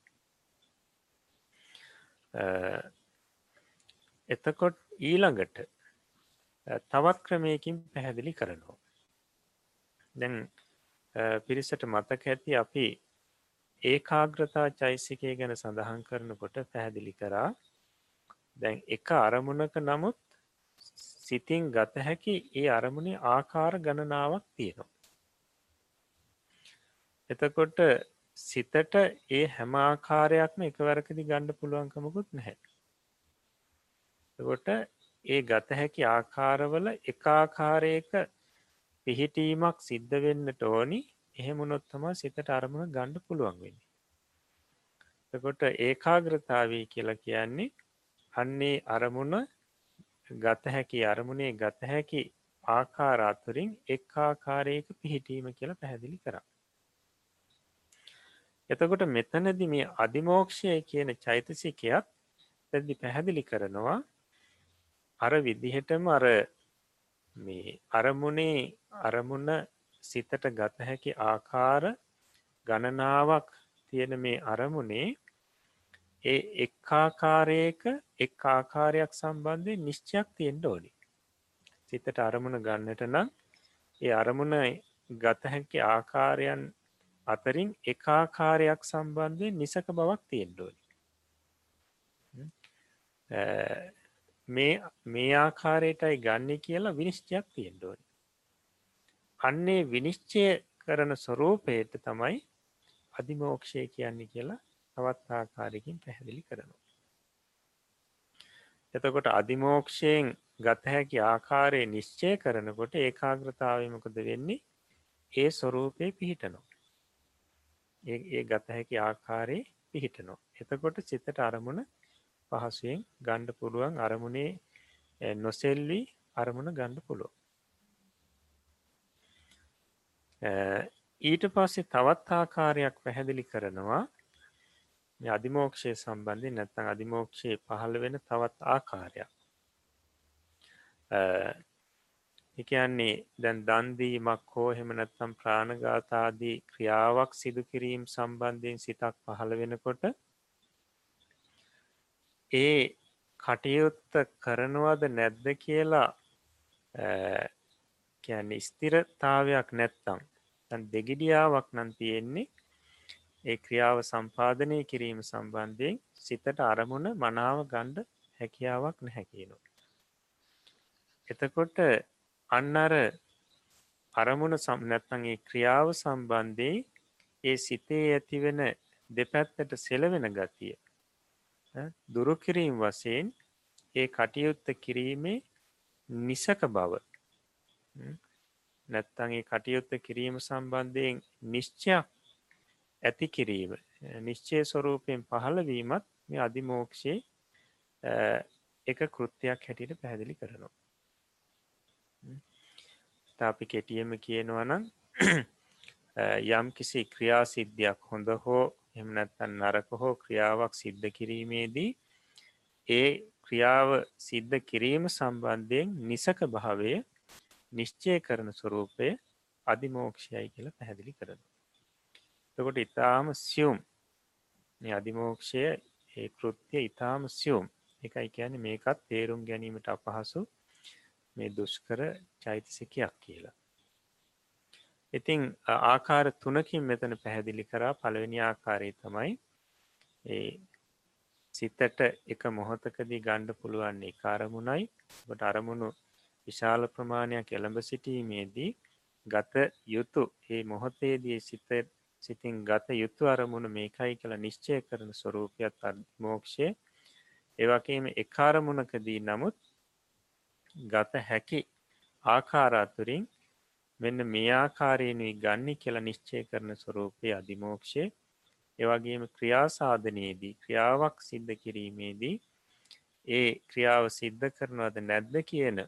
එතකොට් ඊළඟට තවත් ක්‍රමයකින් පැහැදිලි කරනවා. දැන් පිරිසට මතක ඇති අපි ඒකාග්‍රතා චෛසිකය ගැන සඳහන් කරනකොට පැහැදිලි කරා දැන් එක අරමුණක නමුත් සිතින් ගත හැකි ඒ අරමුණේ ආකාර ගණනාවක් තියෙනවා. එතකොට සිතට ඒ හැම ආකාරයක්ම එකවරකදි ගණ්ඩ පුළුවන්කමකුත් නැහැ. එකොට ඒ ගත හැකි ආකාරවල එකාකාරයක පිහිටීමක් සිද්ධ වෙන්නට ඕනි එහෙමුණොත්තම සිතට අරමුණ ගණ්ඩ පුළුවන් වෙන්නේ. එකොට ඒකාග්‍රතාවී කියලා කියන්නේ අන්නේ අරමුණ ගත හැකි අරමුණේ ගත හැකි ආකාරාතුරින් එක් ආකාරයක පිහිටීම කියලා පැහැදිලි කරා. එතකොට මෙතනදි මේ අධිමෝක්ෂය කියන චෛතසිකයක් පැදි පැහැදිලි කරනවා. අර විදිහටම අර මේ අරමුණේ අරමුණ සිතට ගත හැකි ආකාර ගණනාවක් තියෙන මේ අරමුණේ ඒ එක්ආකාරයක එක් ආකාරයක් සම්බන්ධය නිශ්චයක් තියෙන්ට ඕනි. සිතට අරමුණ ගන්නට නම් ඒ අරමුණ ගත හැකි ආකාරයන් අතරින් එකාකාරයක් සම්බන්ධය නිසක බවක් තියෙන්ඩෝනි මේ මේ ආකාරයටයි ගන්න කියලා විනිශ්චයක් තියෙන්ඩෝනි අන්නේ විනිශ්චය කරන ස්වරූපයට තමයි අධිමෝක්ෂය කියන්නේ කියලා තවත් ආකාරයකින් පැහැදිලි කරනවා. එතකොට අධිමෝක්ෂයෙන් ගත හැකි ආකාරය නිශ්චය කරනකොට ඒකාග්‍රතාවමකද වෙන්නේ? ඒ ස්වරූපය පිහිටනො ඒ ගත හැකි ආකාරයේ පිහිටනො එතකොට සිතට අරමුණ පහසුවෙන් ගණ්ඩ පුළුවන් අරමුණේ නොසෙල්වී අරමුණ ගණ්ඩ පුළුව ඊට පස්සේ තවත් ආකාරයක් පැහැදිලි කරනවා. අධිමෝක්ෂය සම්බන්ධය නැත්තං අධිමෝක්ෂය පහළ වෙන තවත් ආකාරයක්. එකන්නේ දැන් දන්දීමක් හෝ හෙමනැත්තම් ප්‍රාණගාතාදී ක්‍රියාවක් සිදු කිරීම් සම්බන්ධයෙන් සිතක් පහළ වෙනකොට ඒ කටයුත්ත කරනවද නැද්ද කියලා කියන්න ස්තිරතාවයක් නැත්තම් තන් දෙගිඩියාවක් නම් තියෙන්නේ ඒ ක්‍රියාව සම්පාධනය කිරීම සම්බන්ධයෙන් සිතට අරමුණ මනාව ගණ්ඩ හැකියාවක් නැහැකිනු. එතකොට අන්න අර අරමුණ සම් නැත්තන්ගේ ක්‍රියාව සම්බන්ධය ඒ සිතේ ඇතිවෙන දෙපැත්තට සෙලවෙන ගතිය දුරුකිරීම් වසයෙන් ඒ කටයුත්ත කිරීමේ නිසක බව නැත්තන්ගේ කටයුත්ත කිරීම සම්බන්ධයෙන් නිශ්චයක් ඇති කිරීම නිශ්චය ස්වරූපයෙන් පහළවීමත් මේ අධිමෝක්ෂයේ එක කෘත්තියක් හැටියට පැහැදිලි කරනවා. අපි කෙටියම කියනවනම් යම් කිසි ක්‍රියා සිද්ධියක් හොඳ හෝ එමනැත්තන් නරක හෝ ක්‍රියාවක් සිද්ධ කිරීමේදී ඒ ක්‍රියාව සිද්ධ කිරීම සම්බන්ධයෙන් නිසක භාවය නිශ්චය කරන ස්වරූපය අධිමෝක්ෂයයි කියලා පැහැදිලි කරන. තකොට ඉතාම සියුම් අධිමෝක්ෂය ඒ කෘත්තිය ඉතාම සියුම් එකයි කියන මේකත් තේරුම් ගැනීමට අපහසු මේ දුෂ්කර චෛතසිකයක් කියලා. ඉතිං ආකාර තුනකින් මෙතන පැහැදිලි කරා. පළවෙනි ආකාරය තමයි ඒ සිතට එක මොහොතකදී ගණ්ඩ පුළුවන්නේ කාරමුණයි ට අරමුණු විශාල ප්‍රමාණයක් එළඹ සිටීමේදී ගත යුතු ඒ මොහොතේදී සිත සිතින් ගත යුතු අරමුණ මේකයි කළ නිශ්චය කරන ස්වරූපයක් මෝක්ෂය. ඒවගේම එකාරමුණකදී නමුත් ගත හැකි ආකාරාතුරින් මෙන්න මේ ආකාරයෙනුයි ගන්නි කියලා නිශ්චය කරන ස්වරූපය අධිමෝක්ෂය ඒවගේම ක්‍රියාසාධනයේදී ක්‍රියාවක් සිද්ධ කිරීමේදී ඒ ක්‍රියාව සිද්ධ කරනවද නැද්ද කියන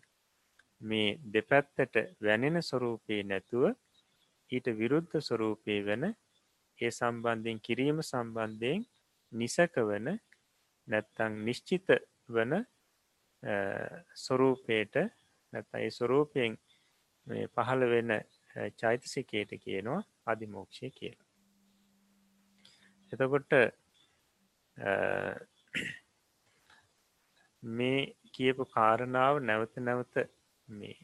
මේ දෙපැත්තට වැනෙන ස්වරූපයේ නැතුව ඊට විරුද්ධ ස්වරූපය වන ඒ සම්බන්ධයෙන් කිරීම සම්බන්ධයෙන් නිසක වන නැත්තං නිශ්චිත වන ස්වරූපයට නැත ඒ ස්වරූපයෙන් පහළ වෙන චෛතසිකයට කියනවා අධිමෝක්ෂය කියලා. එතකොට මේ කියපු කාරණාව නැවත නැවත මේ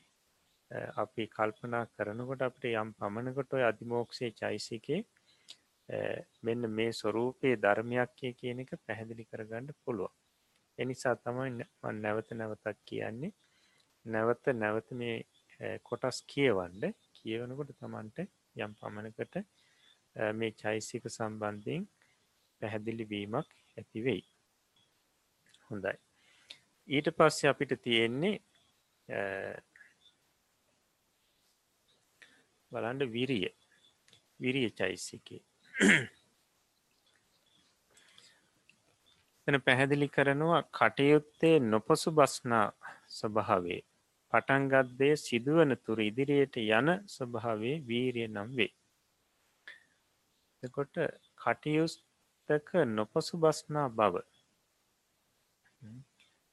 අපි කල්පනා කරනකොට අපට යම් පමණකොට ඔය අධිමෝක්ෂය චෛසිකේ මෙන්න මේ ස්වරූපයේ ධර්මයක්ය කියන එක පැහැදිලි කරගන්න පුළුව. එනිසා තමයි නැවත නැවතක් කියන්නේ නැවත නැවත මේ කොටස් කියවන්ඩ කියවනකොට තමන්ට යම් පමණකට මේ චෛසික සම්බන්ධයෙන් පැහැදිලි වීමක් ඇතිවෙයි. හොඳයි. ඊට පස්සේ අපිට තියෙන්නේ බලන්ඩ විරිය විරිය චෛසිකේ එන පැහැදිලි කරනවා කටයුත්තේ නොපසු බස්නා ස්වභාවේ පටන්ගත්දේ සිදුවන තුර ඉදිරියට යන ස්වභාවේ වීරිය නම් වේ. එකොට කටයුස්තක නොපසු බස්නා බව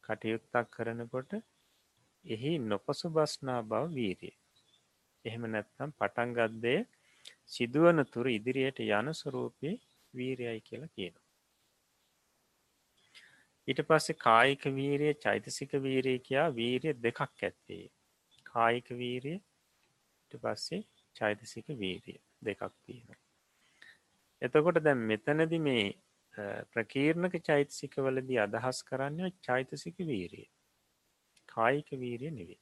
කටයුත්තක් කරනකොට එහි නොපසු බස්නා බව වීරිය. එහෙම නැත්නම් පටන්ගත්දය සිදුවන තුර ඉදිරියට යන ස්වරූපය වීරයයි කියලා කියන. ඊට පස්සේ කායික වීරය චෛතසික වීරය කියා වීරිය දෙකක් ඇත්තේ. කායික වීරිය පස්සේ චෛතසික වීරිය දෙකක් තියෙන. එතකොට දැම් මෙතනදි මේ ප්‍රකීර්ණක චෛතසිකවලදී අදහස් කරන්න චෛතසික වීරිය කායික වීරිය නෙවේ.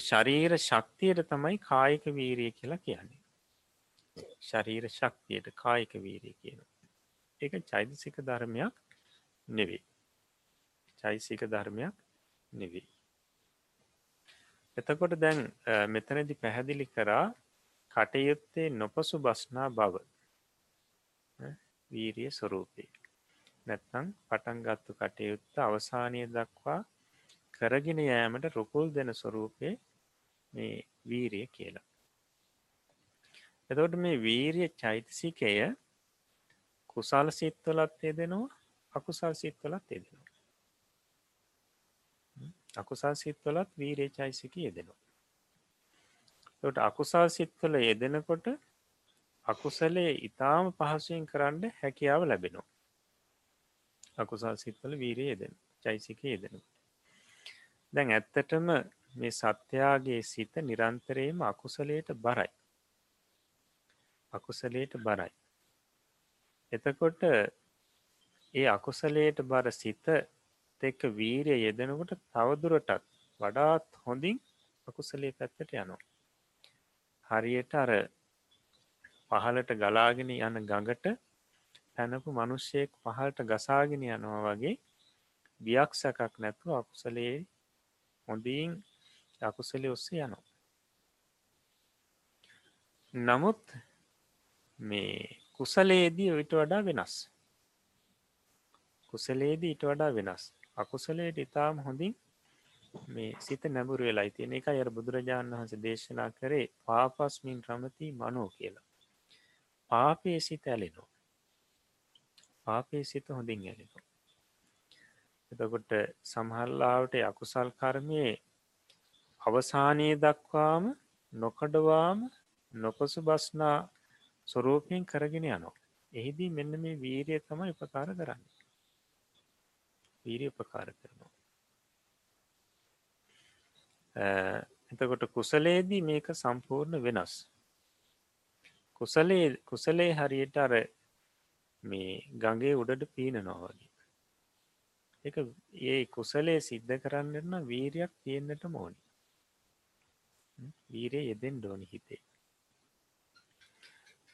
ශරීර ශක්තියට තමයි කායික වීරිය කියලා කියන්නේ. ශරීර ශක්තියට කායික වීරිය කියන. එක චෛතසික ධර්මයක් නෙවේ. චෛසික ධර්මයක් නෙවී. එතකොට දැන් මෙතනදි පැහැදිලි කරා කටයුත්තේ නොපසු බස්නා බව වීරිය ස්වරූපය. නැත්නම් පටන්ගත්තු කටයුත්ත අවසානය දක්වා කරගෙන යෑමට රුකුල් දෙන ස්වරූපය මේ වීරිය කියලා. එතකොට මේ වීරිය චෛතසිකය කුසාල සිත්වලත් යෙදෙනවා අකුසල් සිත්වලත් යෙදෙනවා. අකුසල් සිත්වලත් වීරේ චෛසික යෙදෙනවා. ට අකුසල් සිත්වල යෙදෙනකොට අකුසලේ ඉතාම පහසුවෙන් කරන්න හැකියාව ලැබෙනවා. අකුසල් සිත්වල වීරය යෙදෙන චෛසික යෙදෙනට. දැන් ඇත්තටම මේ සත්‍යයාගේ සිත නිරන්තරයම අකුසලයට බරයි. අකුසලයට බරයි. එතකොට ඒ අකුසලයට බර සිත එක්ක වීරය යෙදෙනකොට තවදුරටත් වඩාත් හොඳින් අකුසලේ පැත්තට යනවා. හරියට අර පහලට ගලාගෙන යන ගඟට පැනපු මනුෂ්‍යයෙක් පහලට ගසාගෙන යනවා වගේ බියක් සැකක් නැතුව අකුසලේ හොඳින් අකුසලි ඔස්සේ යනවා. නමුත් මේ කුසලේදී විට වඩා වෙනස්. කුසලේදී ඉට වඩා වෙනස්. අකුසලයට ඉතාම හොඳින් මේ සිත නැබුරු වෙලා තියෙන එක අර බුදුරජාණන් වහන්ස දේශනා කරේ පාපස්මින් රමති මනෝ කියලා. පාපේ සිත ඇලෙනෝ. පාපේ සිත හොඳින් ඇලෙනෝ. එතකොට සමහල්ලාවට අකුසල් කර්මය අවසානයේ දක්වාම නොකඩවාම නොපසු බස්නා ස්වරූපයෙන් කරගෙන යනවා. එහිදී මෙන්න මේ වීරිය තම උපකාර කරන්න. වීරිය උපකාර කරනවා. එතකොට කුසලේදී මේක සම්පූර්ණ වෙනස්. කුසලේ කුසලේ හරියට අර මේ ගඟේ උඩට පීන නොවගේ. එක ඒ කුසලේ සිද්ධ කරන්නන්න වීරයක් තියෙන්න්නට මෝනි. වීරය යෙදෙන් ඩෝනි හිතේ.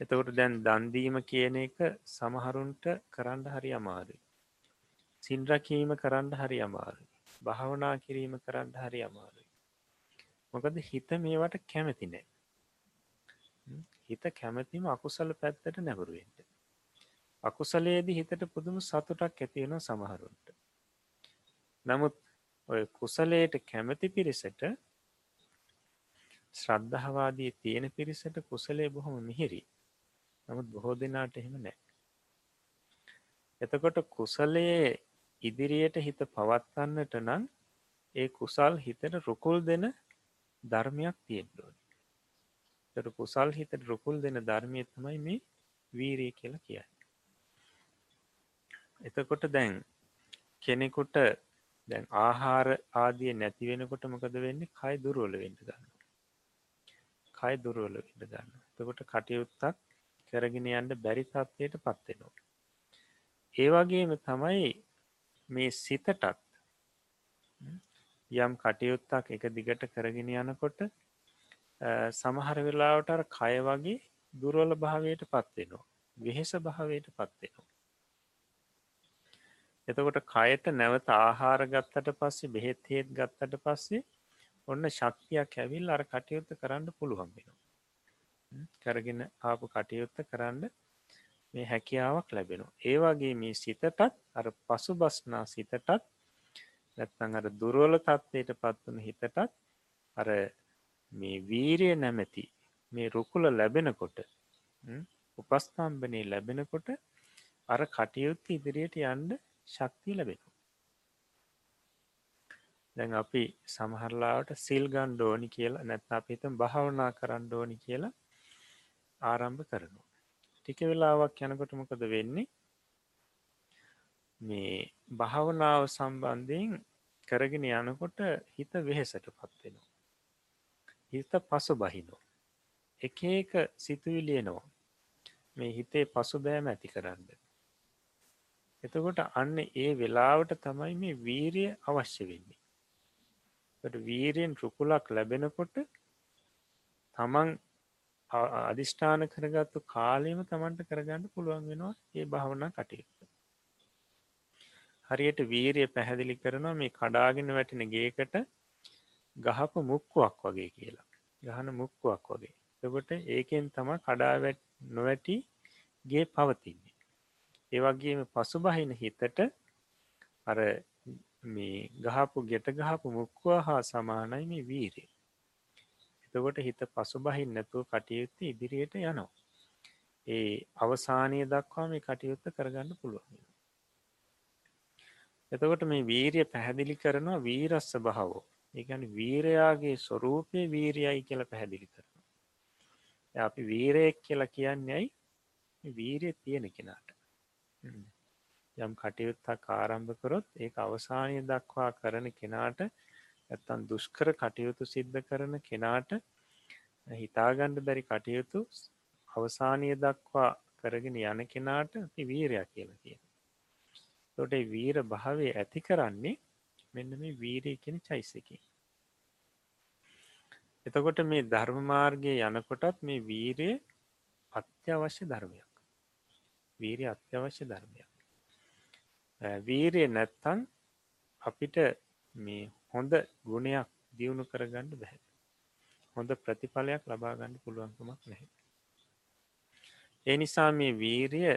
එතකොට දැන් දන්දීම කියන එක සමහරුන්ට කරන්න හරි අමාරුයි. සිල්රකීම කරන්න හරි අමාරුයි. භාවනා කිරීම කරන්න හරි අමාරුයි. මොකද හිත මේවට කැමති නෑ. හිත කැමතිම අකුසල පැත්තට නැවරුවෙන්ට. අකුසලේදී හිතට පුදුම සතුටක් ඇතිවෙන සමහරුන්ට. නමුත් ඔය කුසලයට කැමති පිරිසට ශ්‍රද්ධහවාදී තියෙන පිරිසට කුසලේ බොහොම මිහිරි. නමුත් බොහෝ දෙනාට එහෙම නෑ. එතකොට කුසලයේ ඉදිරියට හිත පවත්වන්නට නම් ඒ කුසල් හිතට රුකුල් දෙන ධර්මයක් තියෙන්ඩෝනි. තට කුසල් හිතට රුකුල් දෙන ධර්මය තමයි මේ වීරී කියලා කියයි. එතකොට දැන් කෙනෙකුට දැන් ආහාර ආදිය නැති වෙනකොට මොකද වෙන්නේ කයි දුරුවල වෙන්න ගන්න. කයි දුරුවල වෙන්න ගන්න. තකොට කටයුත්තක් කරගෙන යන්න බැරි තත්වයට පත්වෙනවා. ඒවගේම තමයි මේ සිතටත් යම් කටයුත්තක් එක දිගට කරගෙන යනකොට සමහර වෙලාවටර කය වගේ දුරවල භාවයට පත්වෙනවා වෙහෙස භාවයට පත්වෙනවා එතකොට කයට නැවත ආහාර ගත්තට පස්සේ බෙහෙත් හේත් ගත්තට පස්සේ ඔන්න ශක්තියක් ඇවිල් අර කටයුත්ත කරන්න පුළුවන් වෙනවා. කරගෙන ආපු කටයුත්ත කරන්න මේ හැකියාවක් ලැබෙනවා. ඒවාගේ මේ සිතටත් අර පසු බස්නා සිතටත් නැත්තං අර දුරුවල තත්වයට පත්වන හිතටත් අර මේ වීරය නැමැති මේ රුකුල ලැබෙනකොට උපස්ථම්බනය ලැබෙනකොට අර කටයුත්ත ඉදිරියට යන්ඩ ශක්තිය ලැබෙනු. දැන් අපි සමහරලාට සිල්ගන් ඩෝනි කියලා නැත්ත අපිතම් භාවනා කරන්න ඩෝනි කියලා ආරම්භ කරනවා. ටික වෙලාවක් යනකොට මොකද වෙන්නේ මේ භාවනාව සම්බන්ධයෙන් කරගෙන යනකොට හිත වෙහෙසට පත්වෙනවා. හිත පසු බහිනෝ. එක එක සිතුවිලියනවා මේ හිතේ පසු බෑම ඇති කරන්න. එතකොට අන්න ඒ වෙලාවට තමයි මේ වීරිය අවශ්‍ය වෙන්නේ. වීරයෙන් රුකුලක් ලැබෙනකොට තමන් අධිෂ්ඨාන කරගත්තු කාලයම තමන්ට කරගන්න පුළුවන් වෙනවා ඒ භාවනා කටයුත්ත. හරියට වීරය පැහැදිලි කරනවා මේ කඩාගෙන වැටෙන ගේකට ගහපු මුක්කුවක් වගේ කියලා. ගහන මුක්කුවක් වගේ. එකොට ඒකෙන් තම කඩාවැට් නොවැටි ගේ පවතින්නේ. ඒවගේම පසු බහින හිතට අර මේ ගහපු ගෙට ගහපු මුක්කුව හා සමානයි මේ වීරේ එතකොට හිත පසු බහින් නැතුව කටයුත්ත ඉදිරියට යනවා. ඒ අවසානය දක්වා මේ කටයුත්ත කරගන්න පුළුවන් එතකොට මේ වීරිය පැහැදිලි කරනවා වීරස්ස භාවෝ ඒගැන වීරයාගේ ස්වරූපය වීරයයි කියල පැහැදිලි කරනවා. අපි වීරයෙක් කියලා කියන්නේයි වීරය තියෙන කෙනාට. යම් කටයුත්තා කාරම්භ කරොත් ඒ අවසානය දක්වා කරන කෙනාට ඇත්තන් දුෂ්කර කටයුතු සිද්ධ කරන කෙනාට හිතාගණ්ඩ බැරි කටයුතු අවසානය දක්වා කරගෙන යන කෙනාට අපි වීරයක් කියලා තියෙන තොට වීර භාවය ඇති කරන්නේ මෙන්න මේ වීරය කෙන චයිසකි. එතකොට මේ ධර්මමාර්ගය යනකොටත් මේ වීරය අත්‍යවශ්‍ය ධර්මයක්. වීරය අත්‍යවශ්‍ය ධර්මයක්. වීරය නැත්තන් අපිට මේ හොඳ ගුණයක් දියුණු කරගන්න බැහැ. හොඳ ප්‍රතිඵලයක් ලබාගන්න පුළුවන්කමක් නැහැ. ඒ නිසා මේ වීරිය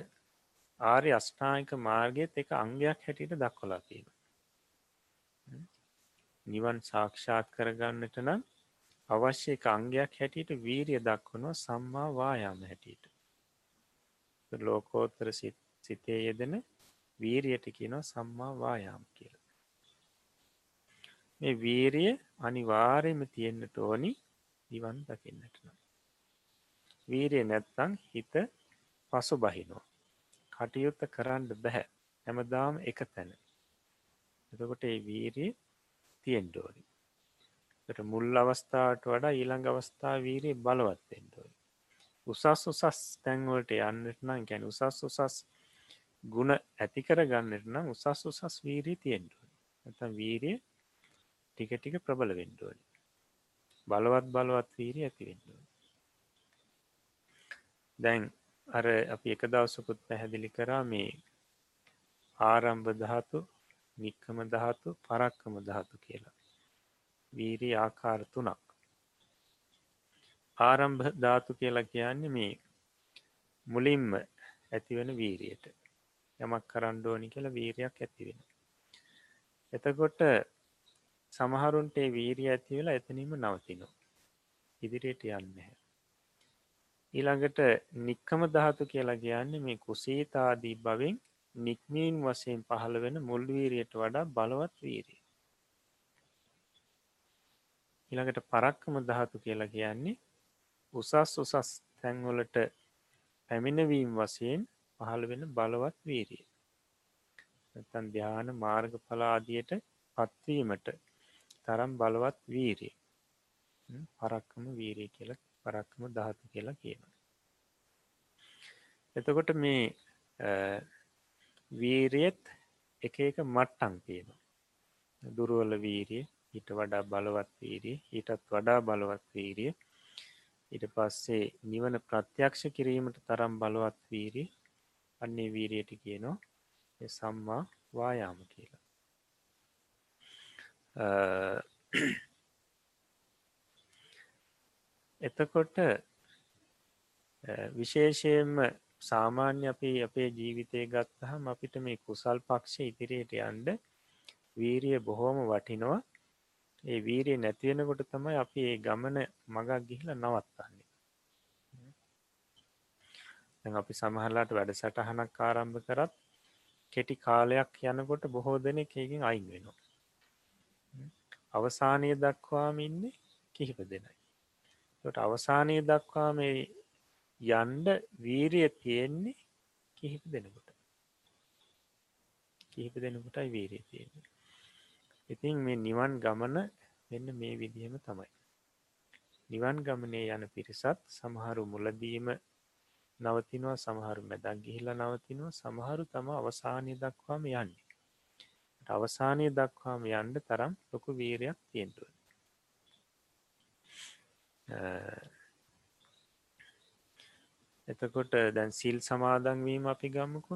ආර්ය අෂ්ඨායික මාර්ගයත් එක අංගයක් හැටියට දක්වලා තියෙන. නිවන් සාක්ෂාත් කරගන්නට නම් අවශ්‍ය එක අංගයක් හැටියට වීරිය දක්වනවා සම්මා වායාම හැටියට. ලෝකෝත්තර සිතේ යෙදෙන වීරියට කියනවා සම්මා වායාම කියල. මේ වීරිය අනිවාර්යම තියෙන්න්නට ඕනි නිවන් දකින්නට නම්. වීරිය නැත්තං හිත පසු බහිනෝ. කටයුත්ත කරන්න බැහැ. හැමදාම එක තැන. එතකොට ඒ වීරී තියෙන්ඩෝරි මුල් අවස්ථාවට වඩා ඊළඟ අවස්ථා වීරී බලවත්තෙන්ඩෝයි උසස් උසස් තැන්වලට යන්නට නම් ගැන උසස් උසස් ගුණ ඇති කර ගන්නට නම් උසස් උසස් වීරී තියෙන්ඩුවනි ඇත වීරිය ටික ටික ප්‍රබල වෙන්ඩුවනි බලවත් බලවත් වීරී ඇතිවෙන්ඩුවනි දැන් අර අපි එක දවසකුත් පැහැදිලි කරා මේ ආරම්භ ධාතු නික්කම ධාතු පරක්කම ධාතු කියලා. වීරී ආකාර තුනක්. ආරම්භ ධාතු කියලා කියන්නේ මේ මුලින්ම ඇතිවෙන වීරියට යමක් කරණ්ඩෝනි කියලා වීරයක් ඇතිවෙන එතකොට සමහරුන්ට වීරිය ඇතිවෙලා එතනීම නවතිනවා ඉදිරියට යන්න ඊළඟට නික්කම ධාතු කියලා කියන්නේ මේ කුසීතාදී බවින් නික්මීන් වසයෙන් පහළ වෙන මුල්වීරයට වඩා බලවත් වීරිය. ඊළඟට පරක්කම ධාතු කියලා කියන්නේ උසස් උසස් තැන්වලට පැමිණවීම් වසයෙන් පහළ වෙන බලවත් වීරිය. තන් ධ්‍යාන මාර්ග පලාදියට පත්වීමට තරම් බලවත් වීරිය. පරක්කම වීරී කියල පරක්කම ධාතු කියලා කියන. එතකොට මේ වීරියත් එක එක මට්ටන් තියෙන. දුරුවල වීරිය ඊට වඩා බලවත් වීරිය ඊටත් වඩා බලවත් වීරිය ඊට පස්සේ නිවන ප්‍රත්‍යක්ෂ කිරීමට තරම් බලවත් වීරී අන්නේ වීරියට කියනවා සම්මා වායාම කියලා. එතකොට විශේෂයෙන්ම සාමාන්‍ය අපි අපේ ජීවිතය ගත්තහම අපිට මේ කුසල් පක්ෂ ඉදිරියට යන්ඩ වීරිය බොහෝම වටිනවා. ඒ වීරිය නැතිවෙනකොට තමයි අපි ඒ ගමන මගක් ගිහිල නවත්තන්නේ. අපි සමහරලාට වැඩ සටහනක් ආරම්භ කරත් කෙටි කාලයක් යනකොට බොහෝ දෙනෙ එකකින් අයින් වෙනවා. අවසානය දක්වාම ඉන්නේ කිහිප දෙනයි. ට අවසානය දක්වා මේ යන්ඩ වීරිය තියෙන්නේ කිහිප දෙනකොට. කිහිප දෙනකොටයි වීරිය තියෙන්නේ. ඉතින් මේ නිවන් ගමන වෙන්න මේ විදිහම තමයි. නිවන් ගමනේ යන පිරිසත් සමහරු මුලදීම නවතිනවා සමහරු මැදක් ගිහිලා නවතිනවා සමහරු තම අවසානය දක්වාම යන්නේ. අවසානය දක්වාම යන්ඩ තරම් ලොකු වීරයක් තියෙන්ටුව එතකොට දැන් සිල් සමාදන්වීම අපි ගම්මකු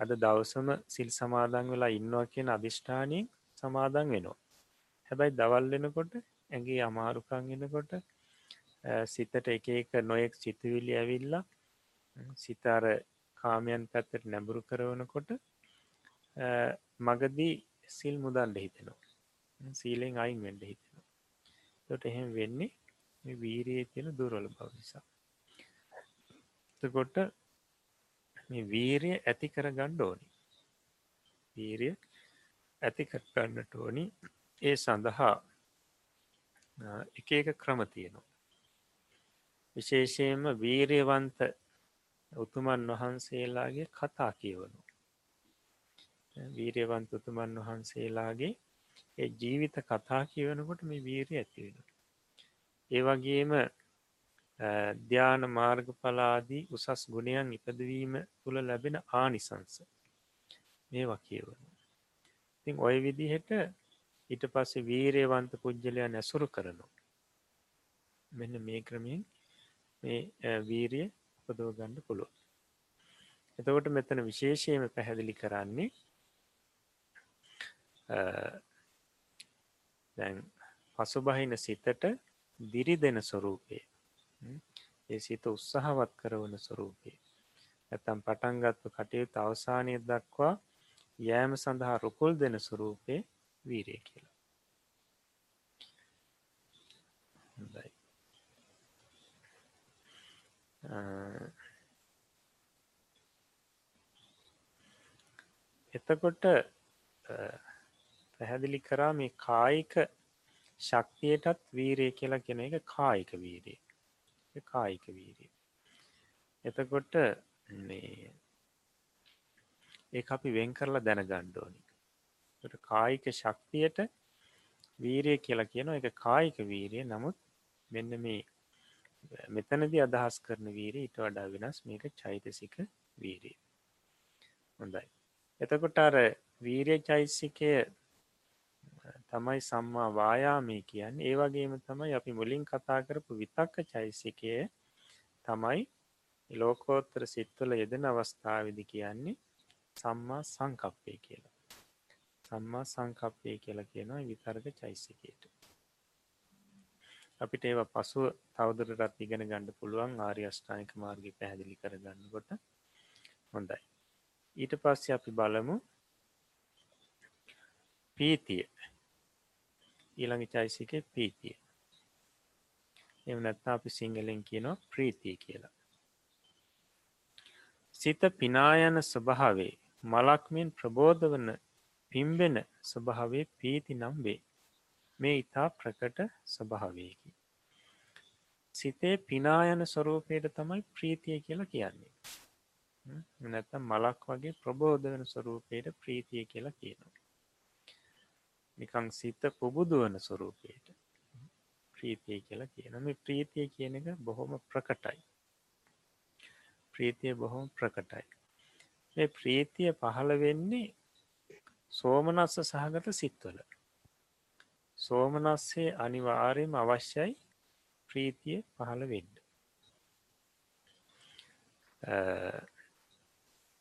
අද දවසම සිල් සමාදන් වෙලා ඉන්නවා කියන අධිෂ්ඨානයෙන් සමාදන් වෙනවා. හැබැයි දවල් වෙනකොට ඇගේ අමාරුකං එනකොට සිතට එක එක නොයෙක් සිතුවිලි ඇවිල්ලා සිතාර කාමයන් පැත්තට නැඹුරු කරවනකොට මගදී සිල් මුදන්ඩ හිතෙනවා. සීලෙන් අයින් වෙන්ඩ හිතෙනවා. තොට එහෙම වෙන්නේ වීරයේ තියෙන දුරවල බව නිසා. තකොට මේ වීරය ඇති කර ගණ්ඩ ඕනි. වීරිය ඇති කරගන්නට ඕනි. ඒ සඳහා එක එක ක්‍රම තියෙනවා. විශේෂයෙන්ම වීරයවන්ත උතුමන් වහන්සේලාගේ කතා කියවනු වීරයවන්ත උතුමන් වහන්සේලාගේ ඒ ජීවිත කතා කියවනකොට මේ වීරය ඇතිවෙන ඒ වගේම ධ්‍යාන මාර්ගඵලාදී උසස් ගුණයන් ඉපදවීම තුළ ලැබෙන ආනිසංස මේවා කියවනු ඉතින් ඔය විදිහට ඊට පස්සේ වීරයවන්ත පුද්ගලයන් ඇසුරු කරනු මෙන්න මේ ක්‍රමින් මේ වීරිය උපදව ගන්න පුළුව එතකොට මෙතන විශේෂයම පැහැදිලි කරන්නේ දැන් පසුබහින සිතට දිරි දෙන ස්වරූපය. ඒ සිත උත්සාහවත් කරවන ස්වරූපය. ඇතම් පටන්ගත්ව කටයුතු අවසානය දක්වා යෑම සඳහා රුකුල් දෙන ස්වරූපය වීරය කියලා. හොඳයි. එතකොට පැහැදිලි කරා මේ කායික ශක්තියටත් වීරය කියලා කෙන එක කායික වීරය. කායික වීරය. එතකොට ඒ අපි වෙන් කරලා දැන ගණ්ඩෝනි කායික ශක්තියට වීරය කියලා කියන එක කායික වීරය. නමුත් මෙන්න මේ මෙතනදි අදහස් කරන වීරී ඉට වඩා වෙනස් මේක චෛතසික වීරී හොඳයි. එතකොට අර වීරය චෛසිකය තමයි සම්මා වායාමය කියන්න. ඒ වගේම තමයි අපි මුලින් කතා කරපු විතක්ක චෛසිකය තමයි ලෝකෝත්තර සිත්වල යෙදෙන අවස්ථාවිදි කියන්නේ සම්මා සංකප්පය කියලා. සම්මා සංකප්පය කියලා කියනවා විතර්ග චෛසිකයට. අපිට ඒව පසුව තවදුරටත් ඉගෙන ගණඩ පුළුවන් ආරි අෂ්ඨානික මාර්ග පැහැදිලි කරගන්නකොට. හොඳයි. ඊට පස්සේ අපි බලමු පීතිය. ඊළඟ චයිසික පීතිය එම නැත්තා අපි සිංහලෙන් කියනවා ප්‍රීතිය කියලා සිත පිනායන ස්වභාවේ මලක්මෙන් ප්‍රබෝධ වන පිම්බෙන ස්වභාවේ පීති නම් වේ මේ ඉතා ප්‍රකට ස්වභාවයකි. සිතේ පිනායන ස්වරූපයට තමයි ප්‍රීතිය කියලා කියන්නේ. නැත්තම් මලක් වගේ ප්‍රබෝධ වෙන ස්වරූපයට ප්‍රීතිය කියලා කියනවා. නිකං සිත පුබුදුවන ස්වරූපයට ප්‍රීතිය කියලා කියන මේ ප්‍රීතිය කියන එක බොහොම ප්‍රකටයි. ප්‍රීතිය බොහොම ප්‍රකටයි. මේ ප්‍රීතිය පහළ වෙන්නේ සෝමනස්ස සහගත සිත්වල සෝමනස්සේ අනිවාර්යම අවශ්‍යයි ප්‍රීතිය පහළ වෙන්ඩ.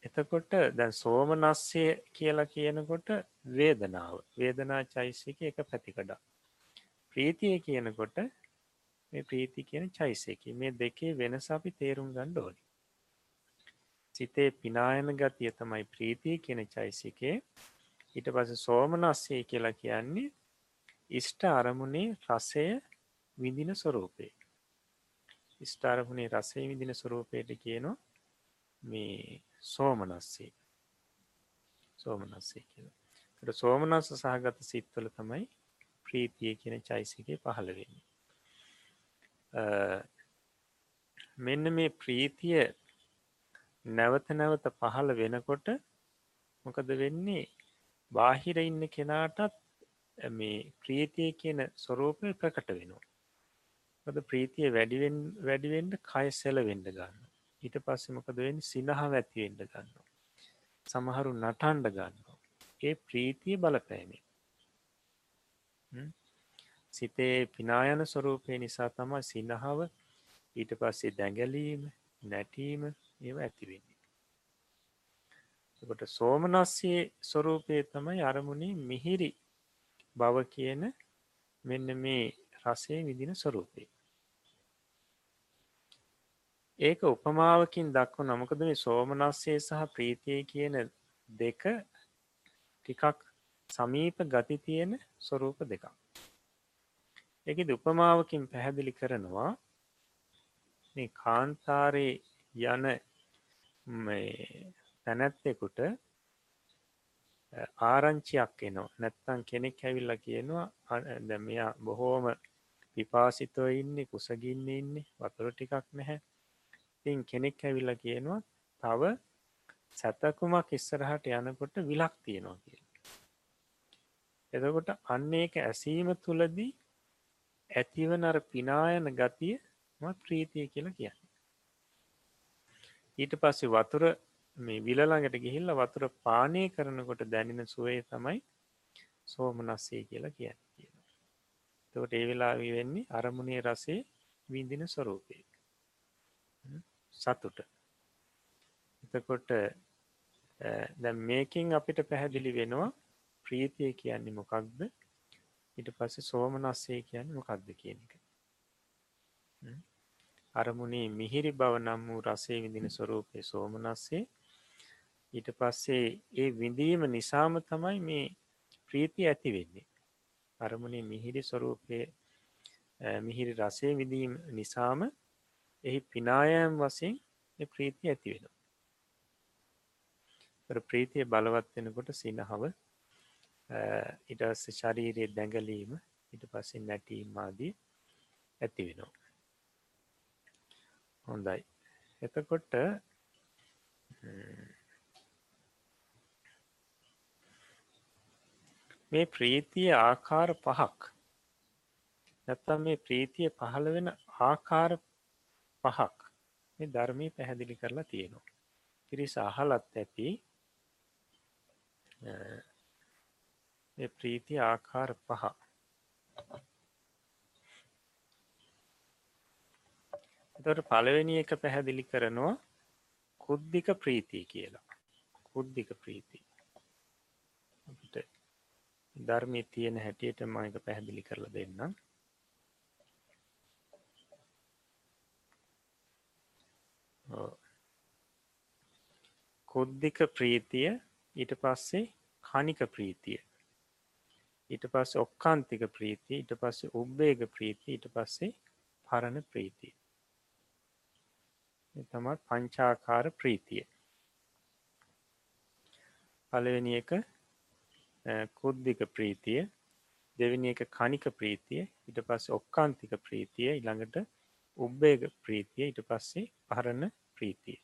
එතකොට දැන් සෝමනස්සේ කියලා කියනකොට වේදනාව වේදනා චෛසික එක පැතිකඩා. ප්‍රීතිය කියනකොට මේ ප්‍රීති කියන චෛසයකි මේ දෙකේ වෙනස අපි තේරුම් ගණ්ඩ ඕනි. සිතේ පිනායන ගතිය තමයි ප්‍රීතිය කියන චෛසිකේ ඊට පස සෝමනස්සේ කියලා කියන්නේ ඉෂ්ට අරමුණේ රසය විඳින ස්වරූපය ඉස්ටාරමුණේ රසේ විදින ස්වරූපයට කියනවා මේ සෝමනස්සේ සෝමනස්සේ කියල ට සෝමනස්ස සහගත සිත්වල තමයි ප්‍රීතිය කියන චෛසිකය පහළවෙන්නේ මෙන්න මේ ප්‍රීතිය නැවත නැවත පහළ වෙනකොට මොකද වෙන්නේ බාහිර ඉන්න කෙනාටත් මේ ප්‍රීතිය කියන ස්වරූපය ප්‍රකට වෙනවා. ද ප්‍රීතිය වැඩිවෙන් වැඩිවෙන්ඩ කය සෙල වෙන්ඩ ගන්න. ඊට පස්සෙමකද වෙන් සිනහ ඇතිවෙන්ඩ ගන්න. සමහරු නටන්ඩ ගන්න. ඒ ප්‍රීතිය බලපෑමේ. සිතේ පිනායන ස්වරූපය නිසා තමයි සිනහාව ඊට පස්සේ දැඟලීම නැටීම ඒව ඇතිවෙන්නේ. කොට සෝමනස්සේ ස්වරූපය තමයි අරමුණේ මිහිරි බව කියන මෙන්න මේ රසේ විදින ස්වරූපය ඒක උපමාවකින් දක්ව නමකද මේ සෝමනස්සේ සහ ප්‍රීතිය කියන දෙක ටිකක් සමීප ගති තියෙන ස්වරූප දෙකක්. එක උපමාවකින් පැහැදිලි කරනවා මේ කාන්තාරේ යන තැනැත්තෙකුට ආරංචියක් එනවා. නැත්තං කෙනෙක් ඇවිල්ල කියනවා දැමයා බොහෝම පිපාසිතව ඉන්නේ කුසගින්න ඉන්නේ වතුර ටිකක් නැහැ. තින් කෙනෙක් ඇවිල්ල කියනවා තව සැතකුමක් ඉස්සරහට යනකොට විලක් තියෙනවා කිය එතකොට අන්න ඒක ඇසීම තුළදී ඇතිවන අර පිනායන ගතිය ප්‍රීතිය කියලා කියන්න. ඊට පස්සේ වතුර මේ විලළඟට ගිහිල්ල වතුර පානය කරනකොට දැනෙන සුවේ තමයි සෝමනස්සේ කියලා කියන්න. කියන. තකොට ඒ වෙලා වෙන්නේ අරමුණේ රසේ විඳින ස්වරූපය සතුට. එතකොට දැ මේකින් අපිට පැහැදිලි වෙනවා ප්‍රීතිය කියන්නේ මොකක්ද? ඊට පස්සේ සෝමනස්සේ කියන්න මොකක්ද කියන එක. අරමුණේ මිහිරි බව නම් වූ රසේ විඳින ස්වරූපය සෝමනස්සේ. ඊට පස්සේ ඒ විඳීම නිසාම තමයි මේ ප්‍රීති ඇති වෙන්නේ. අරමුණේ මිහිරි ස්වරූපය මිහිරි රසේ විදීම නිසාම එහි පිනායම් වසයෙන් ප්‍රීති ඇති වෙන ප්‍රීතිය බලවත් වෙනකොට සිනහව ඉටස්ස ශරීරයේ දැඟලීම ඉට පසින් නැටීම් ආදී ඇති වෙනවා. හොඳයි. එතකොට මේ ප්‍රීතිය ආකාර පහක්. නැත්තම් මේ ප්‍රීතිය පහළ වෙන ආකාර පහක් මේ ධර්මී පැහැදිලි කරලා තියෙනවා. පිරිස අහලත් ඇති ප්‍රීති ආකාර පහ. එතට පළවෙනි එක පැහැදිලි කරනවා කුද්ධික ප්‍රීතිය කියලා. කුද්ධික ප්‍රීති. අපිට ධර්මය තියෙන හැටියට මයක පැහැදිලි කරලා දෙන්නම්. කුද්ධික ප්‍රීතිය ඊට පස්සේ කනික ප්‍රීතිය. ඊට පස්ස ඔක්කාන්තික ප්‍රීති ඊට පස්සේ උබ්බේග ප්‍රීති ඊට පස්සේ පරණ ප්‍රීතිය. තමත් පංචාකාර ප්‍රීතිය. පලවෙනි එක කුද්ධික ප්‍රීතිය. දෙවිනි එක කනික ප්‍රීතිය. ඉට පස්ස ඔක්කාන්තික ප්‍රීතිය. ඉළඟට උබ්බේග ප්‍රීතිය. ඉට පස්සේ පහරණ ප්‍රීතිය.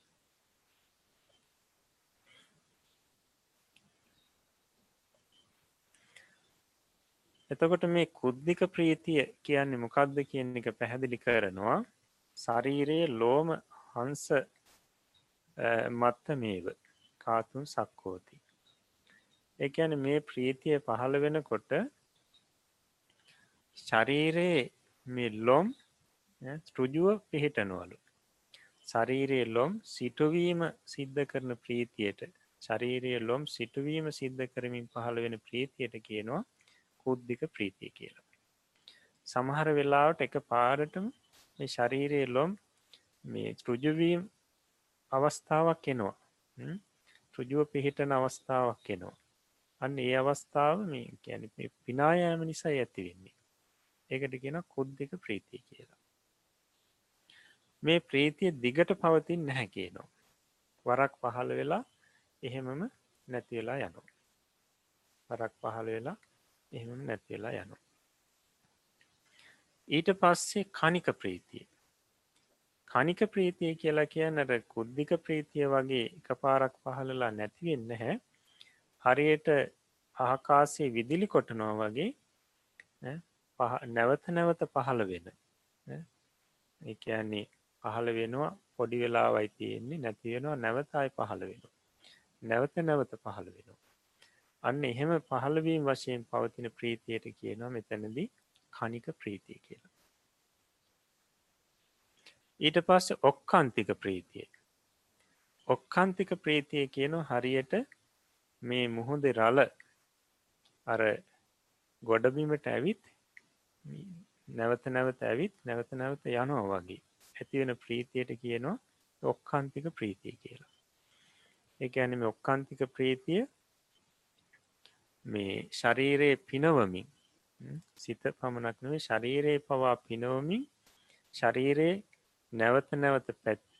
එතකොට මේ කුද්ධික ප්‍රීතිය කියන්නේ මොකක්ද කියන එක පැහැදිලි කරනවා. ශරීරයේ ලෝම හංස මත්ත මේව කාතුන් සක්කෝති. එකන මේ ප්‍රීතිය පහළ වෙනකොට ශරීරයේ මේ ලොම් ෘජුව පිහිටනවලු. ශරීරයේ ලොම් සිටුවීම සිද්ධ කරන ප්‍රීතියට ශරීරයේ ලොම් සිටුවීම සිද්ධ කරමින් පහළ වෙන ප්‍රීතියට කියනවා කුද්ධික ප්‍රීතිය කියලා. සමහර වෙලාවට එක පාරටම මේ ශරීරයේ ලොම් මේ ෘජුවීම් අවස්ථාවක් එනවා. ෘජුව පිහිටන අවස්ථාවක් එනවා. අන්න ඒ අවස්ථාව මේ ගැන පිනායෑම නිසා ඇති වෙන්නේ. ඒකට කියෙන කුද්ධික ප්‍රීතිය කියලා. මේ ප්‍රීතිය දිගට පවතින් නැහැ කියනවා. වරක් පහළ වෙලා එහෙමම නැතිවෙලා යනවා. වරක් පහළ වෙලා එහෙම නැතිවෙලා යනවා. ඊට පස්සේ කනික ප්‍රීතිය. කනික ප්‍රීතිය කියලා කියන්නට කුද්ධික ප්‍රීතිය වගේ එක පාරක් පහලලා නැතිවෙන්න හැ හරියට ආකාසේ විදිලි කොටනෝ වගේ නැවත නැවත පහළ වෙන එකන්නේ පහළ වෙනවා පොඩි වෙලා වයි තියෙන්නේ නැතිවෙනවා නැවතයි පහළ වෙන නැවත නැවත පහළ වෙනවා. අන්න එහෙම පහළවීම් වශයෙන් පවතින ප්‍රීතියට කියනවා මෙතැනදී කනික ප්‍රීතිය කියලා. ඊට පස්ස ඔක්කන්තික ප්‍රීතිය. ඔක්කන්තික ප්‍රීතිය කියන හරියට මේ මුහුදේ රල අර ගොඩබීමට ඇවිත් නැවත නැවත ඇවිත් නැවත නැවත යනවා වගේ. ඇතිවෙන ප්‍රීතියට කියනවා ඔක්කන්තික ප්‍රීතිය කියලා. එක ඇනම ඔක්කන්තික ප්‍රීතිය මේ ශරීරයේ පිනවමින් සිත පමණක් නෙවේ ශරීරයේ පවා පිනවමින් ශරීරයේ නැවත නැවත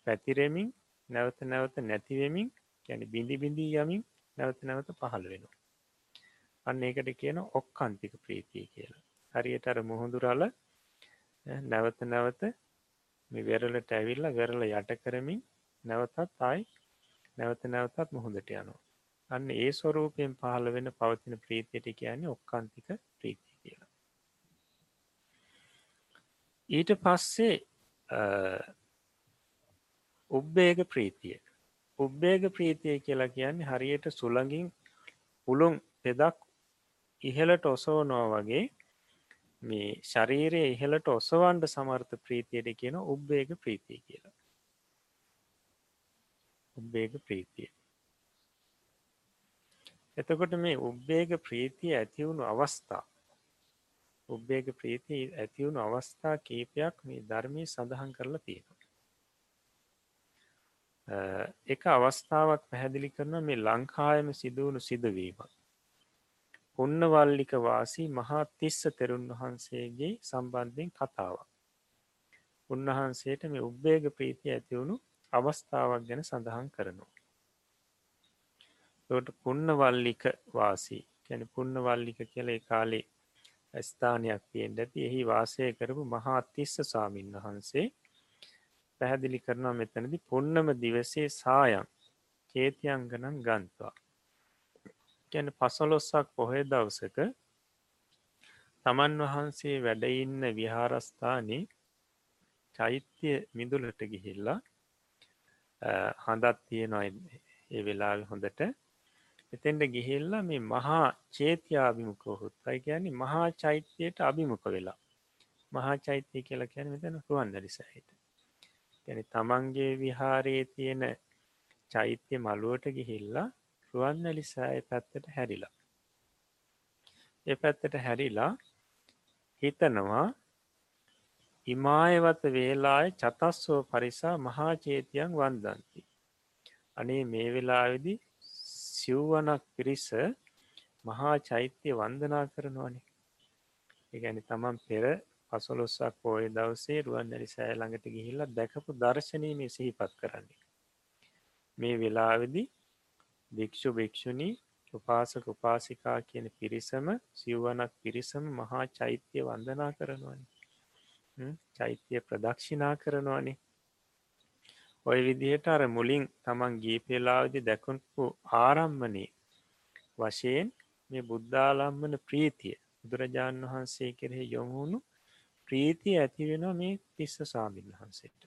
පැතිරෙමින් නැවත නැවත නැතිවෙමින් ගැන බිඳි බිඳී යමින් නැවත නැවත පහළ වෙනවා. අන්න ඒකට කියන ඔක්කන්තික ප්‍රීතිය කියලා. හරියට අර මුහුදුරල නැවත නැවත මේ වෙරලට ඇවිල්ලා වෙරල යට කරමින් නැවතත් ආයි නැවත නැවතත් මුහුදට යනවා. අන්න ඒ ස්වරූපයෙන් පහළ වෙන පවතින ප්‍රීතියට කියන්නේ ඔක්කන්තික ප්‍රීතිය කියලා. ඊට පස්සේ උබ්බේග ප්‍රීතිය. උබ්බේග ප්‍රීතිය කියලා කියන්නේ හරියට සුළඟින් පුළුම් පෙදක් ඉහලට ඔසෝනෝ වගේ මේ ශරීරය ඉහලට ඔසවන්ඩ සමර්ථ ප්‍රීතියට කියන උබ්බේග ප්‍රීතිය කියලා. උබ්බේග ප්‍රීතිය. එතකොට මේ උබ්බේග ප්‍රීතිය ඇතිවුණු අවස්ථා උබ්බේග ප්‍රීතිය ඇතිවුණු අවස්ථා කීපයක් මේ ධර්මය සඳහන් කරලා තියෙනවා. එක අවස්ථාවක් පැහැදිලි කරන මේ ලංකායම සිදුවුණු සිදුවීම පුන්නවල්ලික වාසී මහා තිස්ස තෙරුන් වහන්සේගේ සම්බන්ධයෙන් කතාවක්. උන්වහන්සේට මේ උබ්බේග ප්‍රීතිය ඇතිවුණු අවස්ථාවක් ගැන සඳහන් කරනවා. ට පුන්නවල්ලික වාසී කැන පුන්නවල්ලික කියල කාලේ ස්ථානයක් තියෙන් ඇති. එහි වාසය කරපු මහාතිස්ස සාමීන් වහන්සේ පැහැදිලි කරනවා මෙතනදි පුන්නම දිවසේ සායම් චේතියංගනන් ගන්තවා ගැන පසොලොස්සක් පොහේ දවසක තමන් වහන්සේ වැඩඉන්න විහාරස්ථානයේ චෛත්‍යය මිදුලට ගිහිල්ලා හඳත් තියෙනවා ඒ වෙලාල් හොඳට. එතෙන්ට ගිහිල්ලා මේ මහා චේතියාභිමුකහොත් අයි කියන්නේ මහා චෛත්‍යයට අභිමුක වෙලා. මහා චෛත්‍යය කියලා කියන මෙතන රුවන් දරිසහිත ගැන තමන්ගේ විහාරයේ තියෙන චෛත්‍ය මළුවට ගිහිල්ලා රුවන්නලිසාය පැත්තට හැරිලා. ඒ පැත්තට හැරිලා හිතනවා හිමායවත වේලාය චතස්සෝ පරිසා මහාචේතියන් වන්දන්ති අනේ මේ වෙලාවෙදි සිව්වනක් පිරිස මහා චෛත්‍යය වන්දනා කරනවානේ. ඒගැනි තමන් පෙර පසොලොස්සක් පෝය දවසේ රුවන් නැරි සෑ ළඟට ගිහිල්ලා දැකපු දර්ශනය මේ සිහිපත් කරන්නේ. මේ වෙලාවෙදි භික්‍ෂු භික්‍ෂුණී උපාසක උපාසිකා කියන පිරිසම සිව්වනක් පිරිසම මහා චෛත්‍යය වන්දනා කරනවනි. චෛත්‍යය ප්‍රදක්ෂිනා කරනවානේ. ඔය විදිහට අර මුලින් තමන් ගීපෙලාවදි දැකුන්පු ආරම්මනේ වශයෙන් මේ බුද්ධාලම්මන ප්‍රීතිය බුදුරජාණන් වහන්සේ කෙරෙහි යොමුණු ප්‍රීතිය ඇතිවෙන මේ තිස්ස සාමීන් වහන්සේට.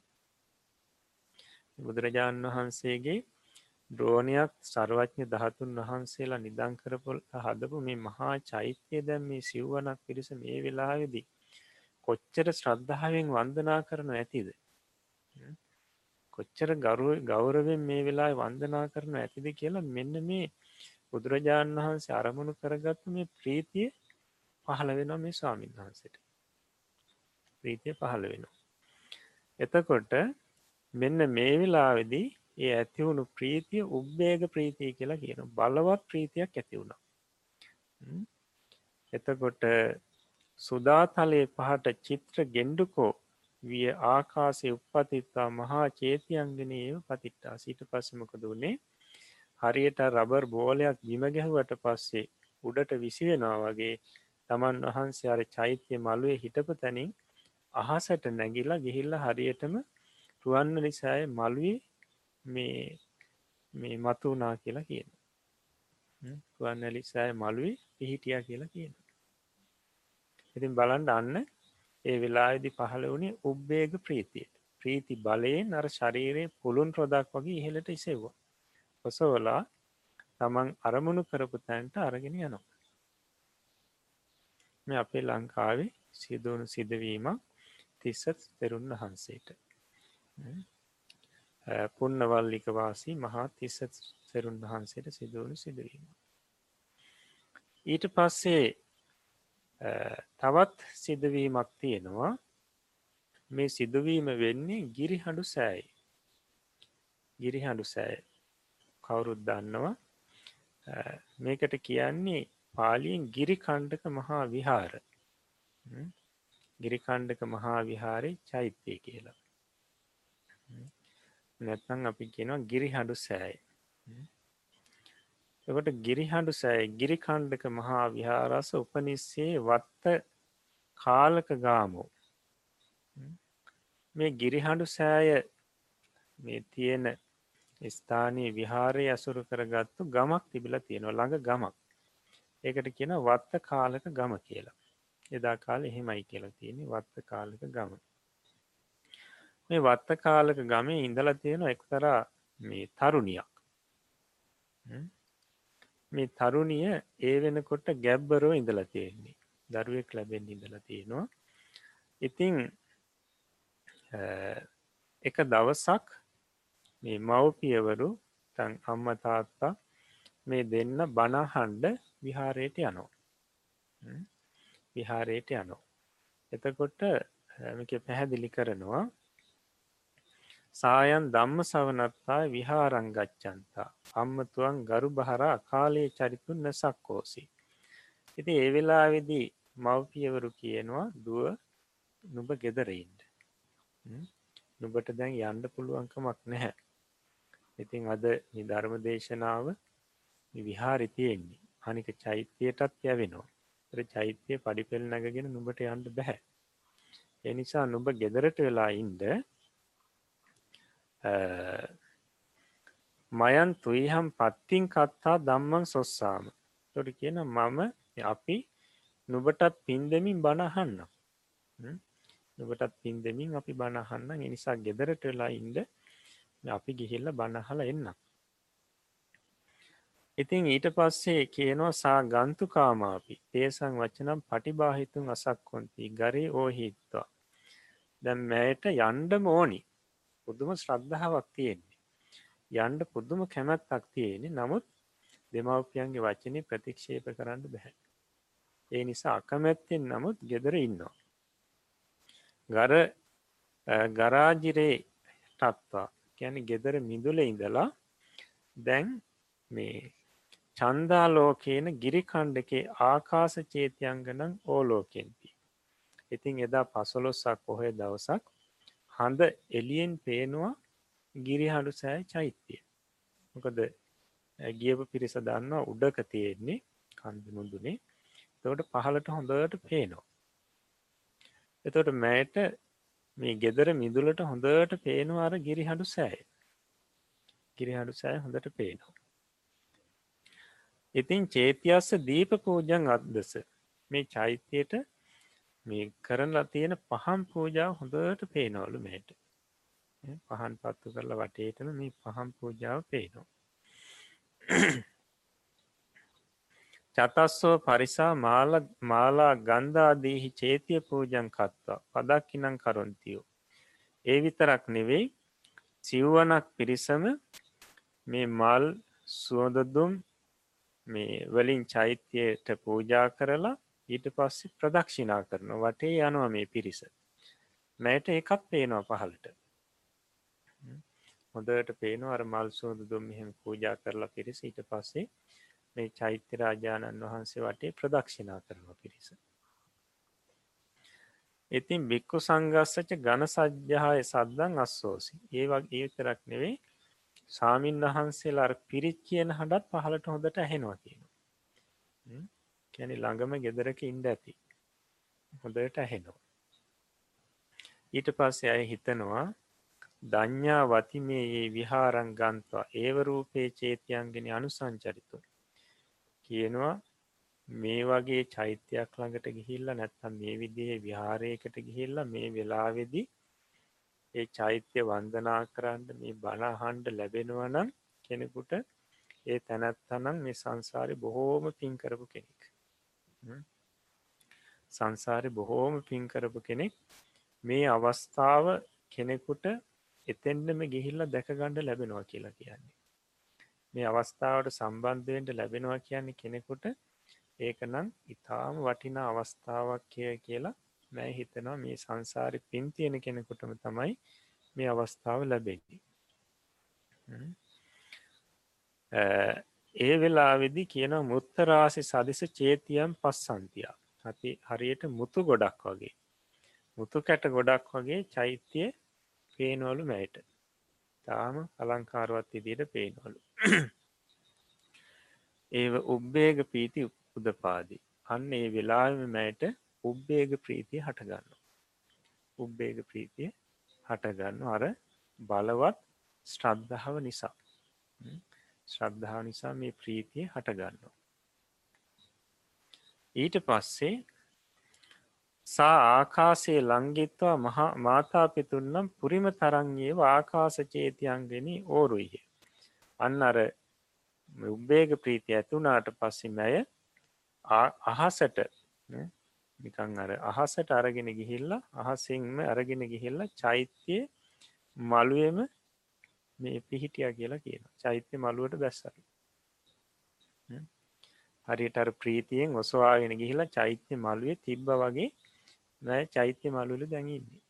බුදුරජාණන් වහන්සේගේ ද්‍රෝණයක් සර්වඥ දහතුන් වහන්සේලා නිදං කරපොල් හදපු මේ මහා චෛත්‍යය දැම් මේ සිව්වනක් පිරිස මේ වෙලාවෙදී කොච්චර ශ්‍රද්ධාවෙන් වන්දනා කරනු ඇතිද? කොච්චර ගරුව ගෞරවෙන් මේ වෙලා වන්දනා කරන ඇතිද කියලා මෙන්න මේ බුදුරජාණන් වහන්සේ අරමුණු කරගත්තු මේ ප්‍රීතිය පහළ වෙන මේ ස්වාමීන් වහන්සට. ප්‍රීතිය පහළ වෙනවා. එතකොට මෙන්න මේ වෙලාවෙදී ඒ ඇතිවුණු ප්‍රීතිය උබ්බේග ප්‍රීතිය කියලා කියන බලවත් ප්‍රීතියක් ඇති වුණා. එතකොට සුදාතලයේ පහට චිත්‍ර ගෙන්ඩුකෝ විය ආකාසේ උප්පතිත්තා මහා චේතියංගනයව පතිට්ටා සිට පස්සමකද වනේ හරියට රබර් බෝලයක් බිම ගැහුවට පස්සේ උඩට විසිවෙනවා වගේ තමන් වහන්සේ අර චෛත්‍යය මළුවේ හිටපු තැනින් අහසට නැගිල්ලා ගිහිල්ල හරියටම රුවන්න නිසාය මළුවේ මේ මේ මතු වනා කියලා කියන රුවන්නලිසාය මළුවේ පිහිටිය කියලා කියන ඉතින් බලන්ඩ අන්න ඒ වෙලාදි පහළ වුණේ උබ්බේග ප්‍රීතියට. ප්‍රීති බලයෙන් අර ශරීරයේ පුළුන් රොදක් වගේ ඉහලට ඉසෙව්වා. ඔසවලා තමන් අරමුණු කරපු තැන්ට අරගෙන යනවා. මේ අපේ ලංකාවේ සිදුවුණු සිදුවීමක් තිස්සත් තෙරුන් වහන්සේට. පුන්නවල්ලික වාසී මහා තිස්ස සෙරුන් වහන්සේට සිදුවනු සිදුවීම. ඊට පස්සේ තවත් සිදුවීමක් තියෙනවා. මේ සිදුවීම වෙන්නේ ගිරිහඬු සෑයි. ගිරිහඬු සෑය කවුරුත් දන්නවා. මේකට කියන්නේ පාලියෙන් ගිරිකණ්ඩක මහා විහාර. ගිරිකණ්ඩක මහා විහාරය චෛත්‍යය කියලා. නැත්නම් අපි කියනවා ගිරිහඬු සෑයි. එකට ගිරිහඬු සෑයි ගිරිකණ්ඩක මහා විහාරස උපනිස්සේ වත්ත කාලක ගාමෝ. මේ ගිරිහඬු සෑය මේ තියෙන ස්ථානයේ විහාරය ඇසුරු කරගත්තු ගමක් තිබිල තියෙනවා ළඟ ගමක්. ඒකට කියන වත්ත කාලක ගම කියලා. එදා කාල එහෙමයි කියලා තියෙන වත්ත කාලක ගම මේ වත්ත කාලක ගමේ ඉඳලා තියෙන එක්තරා මේ තරුණියක්. මේ තරුණිය ඒ වෙනකොට ගැබ්බරෝ ඉඳලා තියෙන්නේ. දරුවෙක් ලැබෙන් ඉඳලා තියෙනවා. ඉතිං එක දවසක් මේ මව්පියවරු තන් අම්ම තාත්තා මේ දෙන්න බණහන්ඩ විහාරයට යනෝ විහාරයට යනෝ එතකොට මේක පැහැදිලි කරනවා සායන් ධම්ම සවනත්තා විහාරංගච්චන්තා අම්මතුවන් ගරු බහරා කාලයේ චරිතුන් නසක්කෝසි ඉති ඒ වෙලාවෙදී මව්පියවරු කියනවා දුව නුබ ගෙදරයින්ට නුබට දැන් යන්න පුළුවන්කමක් නැහැ. ඉතින් අද නිධර්ම දේශනාව විහාරි තියෙන්නේ. අනික චෛත්‍යයටත් යවෙනවා. ර චෛත්‍යය පඩිපෙල් නැගගෙන නුබට යන්න බැහැ. එනිසා නුබ ගෙදරට වෙලා ඉන්ඩ මයන් තුයිහම් පත්තිං කත්තා දම්මන් සොස්සාම. තොට කියන මම අපි නුබටත් පින්දමින් බණහන්න නුබටත් පින්දමින් අපි බණහන්න එනිසා ගෙදරට වෙලා ඉන්ඩ අපි ගිහිල්ල බණහල එන්න ඉතින් ඊට පස්සේ කියනවා සා ගන්තුකාමාපි තේසං වචනම් පටිබාහිතුන් අසක්කොන්ති. ගරේ ඕහිත්වා. දැම් මෑයට යන්ඩ මෝනි පුදුම ශ්‍රද්ධාවක් තියෙන්නේ. යන්ඩ පුදුම කැමැත්තක් තියෙනෙ නමුත් දෙමවපියන්ගේ වචනය ප්‍රතික්ෂේප කරන්න බැහැ. ඒ නිසා අකමැත්තෙන් නමුත් ගෙදර ඉන්නවා. ගර ගරාජිරේ ටත්වා ගැන ගෙදර මිදුල ඉඳලා දැන් මේ චන්දාලෝකයන ගිරිකණ්ඩකේ ආකාස චේතියංගනං ඕලෝකෙන්ති. ඉතින් එදා පසොලොස්සක් පොහොය දවසක් හඳ එලියෙන් පේනවා ගිරිහඩු සෑ චෛත්‍යය. මොකද ගියප පිරිස දන්නවා උඩක තියෙන්නේ කන්ද මුදුනේ තවට පහලට හොඳට පේනවා. එතොට මෑට මේ ගෙදර මිදුලට හොඳට පේනවාර ගිරිහඩු සෑය ගිරිහඩු සෑ හොඳට පේනවා. ඉතින් චේතියස්ස දීප පූජන් අත්දස මේ චෛත්‍යයට මේ කරලා තියෙන පහම් පූජාව හොඳට පේනවලු මේට පහන් පත්තු කරලා වටේටම මේ පහම් පූජාව පේනවා. චතස්සෝ පරිසා මාලා ගන්ධාදීහි චේතිය පූජන් කත්වා පදක්කිනං කරුන්තියෝ. ඒ විතරක් නෙවෙයි සිව්වනක් පිරිසම මේ මල් සුවදදුම් මේ වලින් චෛත්‍යයට පූජා කරලා ඊට පස්සේ ප්‍රදක්ෂිනා කරන වටේ යනවා මේ පිරිස. මෑට එකත් පේනවා පහලට. හොඳට පේනවා අර මල් සුවද දුම් මෙහෙම පූජා කරලා පිරිස ඊට පස්සේ මේ චෛත්‍ය රාජාණන් වහන්සේ වටේ ප්‍රදක්ෂිනා කරනවා පිරිස. ඉතින් බික්කු සංගස්සච ගණ සජ්්‍යහාය සද්දන් අස්සෝසි ඒ වගේ ඒතරක් නෙවෙයි සාමීන් වහන්සේලාර පිරිත් කියන හඬත් පහලට හොඳට ඇහෙනවා කියන. කැනෙ ළඟම ගෙදරක ඉන්ඩ ඇති. හොඳට ඇහෙනවා. ඊට පස්සේ අය හිතනවා දඥ්ඥා වති මේ ඒ විහාරං ගන්තවා ඒවරූපේ චේතියන්ගෙන අනුසංචරිතු. කියනවා මේ වගේ චෛත්‍යයක් ළඟට ගිහිල්ල නැත්තම් මේ විදිහේ විහාරයකට ගිහිල්ල මේ වෙලාවෙදි ඒ චෛත්‍ය වන්දනා කරන්න මේ බණහන්ඩ ලැබෙනවනම් කෙනෙකුට ඒ තැනැත්තනම් මේ සංසාරය බොහෝම පින් කරපු කෙනෙක් සංසාරය බොහෝම පින් කරපු කෙනෙක් මේ අවස්ථාව කෙනෙකුට එතෙන්ටම ගිහිල්ල දැකගණ්ඩ ලැබෙනවා කියලා කියන්නේ. මේ අවස්ථාවට සම්බන්ධයෙන්ට ලැබෙනවා කියන්නේ කෙනෙකුට ඒක නම් ඉතාම වටිනා අවස්ථාවක් කිය කියලා මෑ හිතනවා මේ සංසාරි පින් තියෙන කෙනෙකුටම තමයි මේ අවස්ථාව ලැබෙන්නේ. ඒ වෙලාවෙදි කියන මුත්තරාසි සදිස චේතියම් පස්සන්තියා. ඇති හරියට මුතු ගොඩක් වගේ. මුතු කැට ගොඩක් වගේ චෛත්‍යය පේනවලු මැයට. තාම අලංකාරුවත් ඉදිට පේනවලු. ඒ උබ්බේග පීති උදපාදී. අන්න ඒ වෙලාම මැයට උබ්බේග ප්‍රීතිය හටගන්න උබ්බේග ප්‍රීතිය හටගන්න අර බලවත් ශ්‍රද්ධාව නිසා. ශ්‍රද්ධාව නිසා මේ ප්‍රීතිය හටගන්නවා. ඊට පස්සේ සා ආකාසේ ලංගිත්වා මහා මාතාපිතුන්නම් පුරිම තරංගේ ආකාස චේතියන්ගෙන ඕරුයිහ. අන්න අර උබ්බේග ප්‍රීතිය ඇතුනාට පස්සෙ මැය අහසට නිකං අර අහසට අරගෙන ගිහිල්ල අහසිංම අරගෙන ගිහිල්ල චෛත්‍යය මළුවම මේ පිහිටිය කියලා කියන චෛත්‍ය මළුවට බැස්සරි හරිටර ප්‍රීතියෙන් ඔසවාගෙන ගිහිලා චෛත්‍ය මළුවේ තිබ්බ වගේ නෑ චෛත්‍ය මළුවල දැඟන්නේ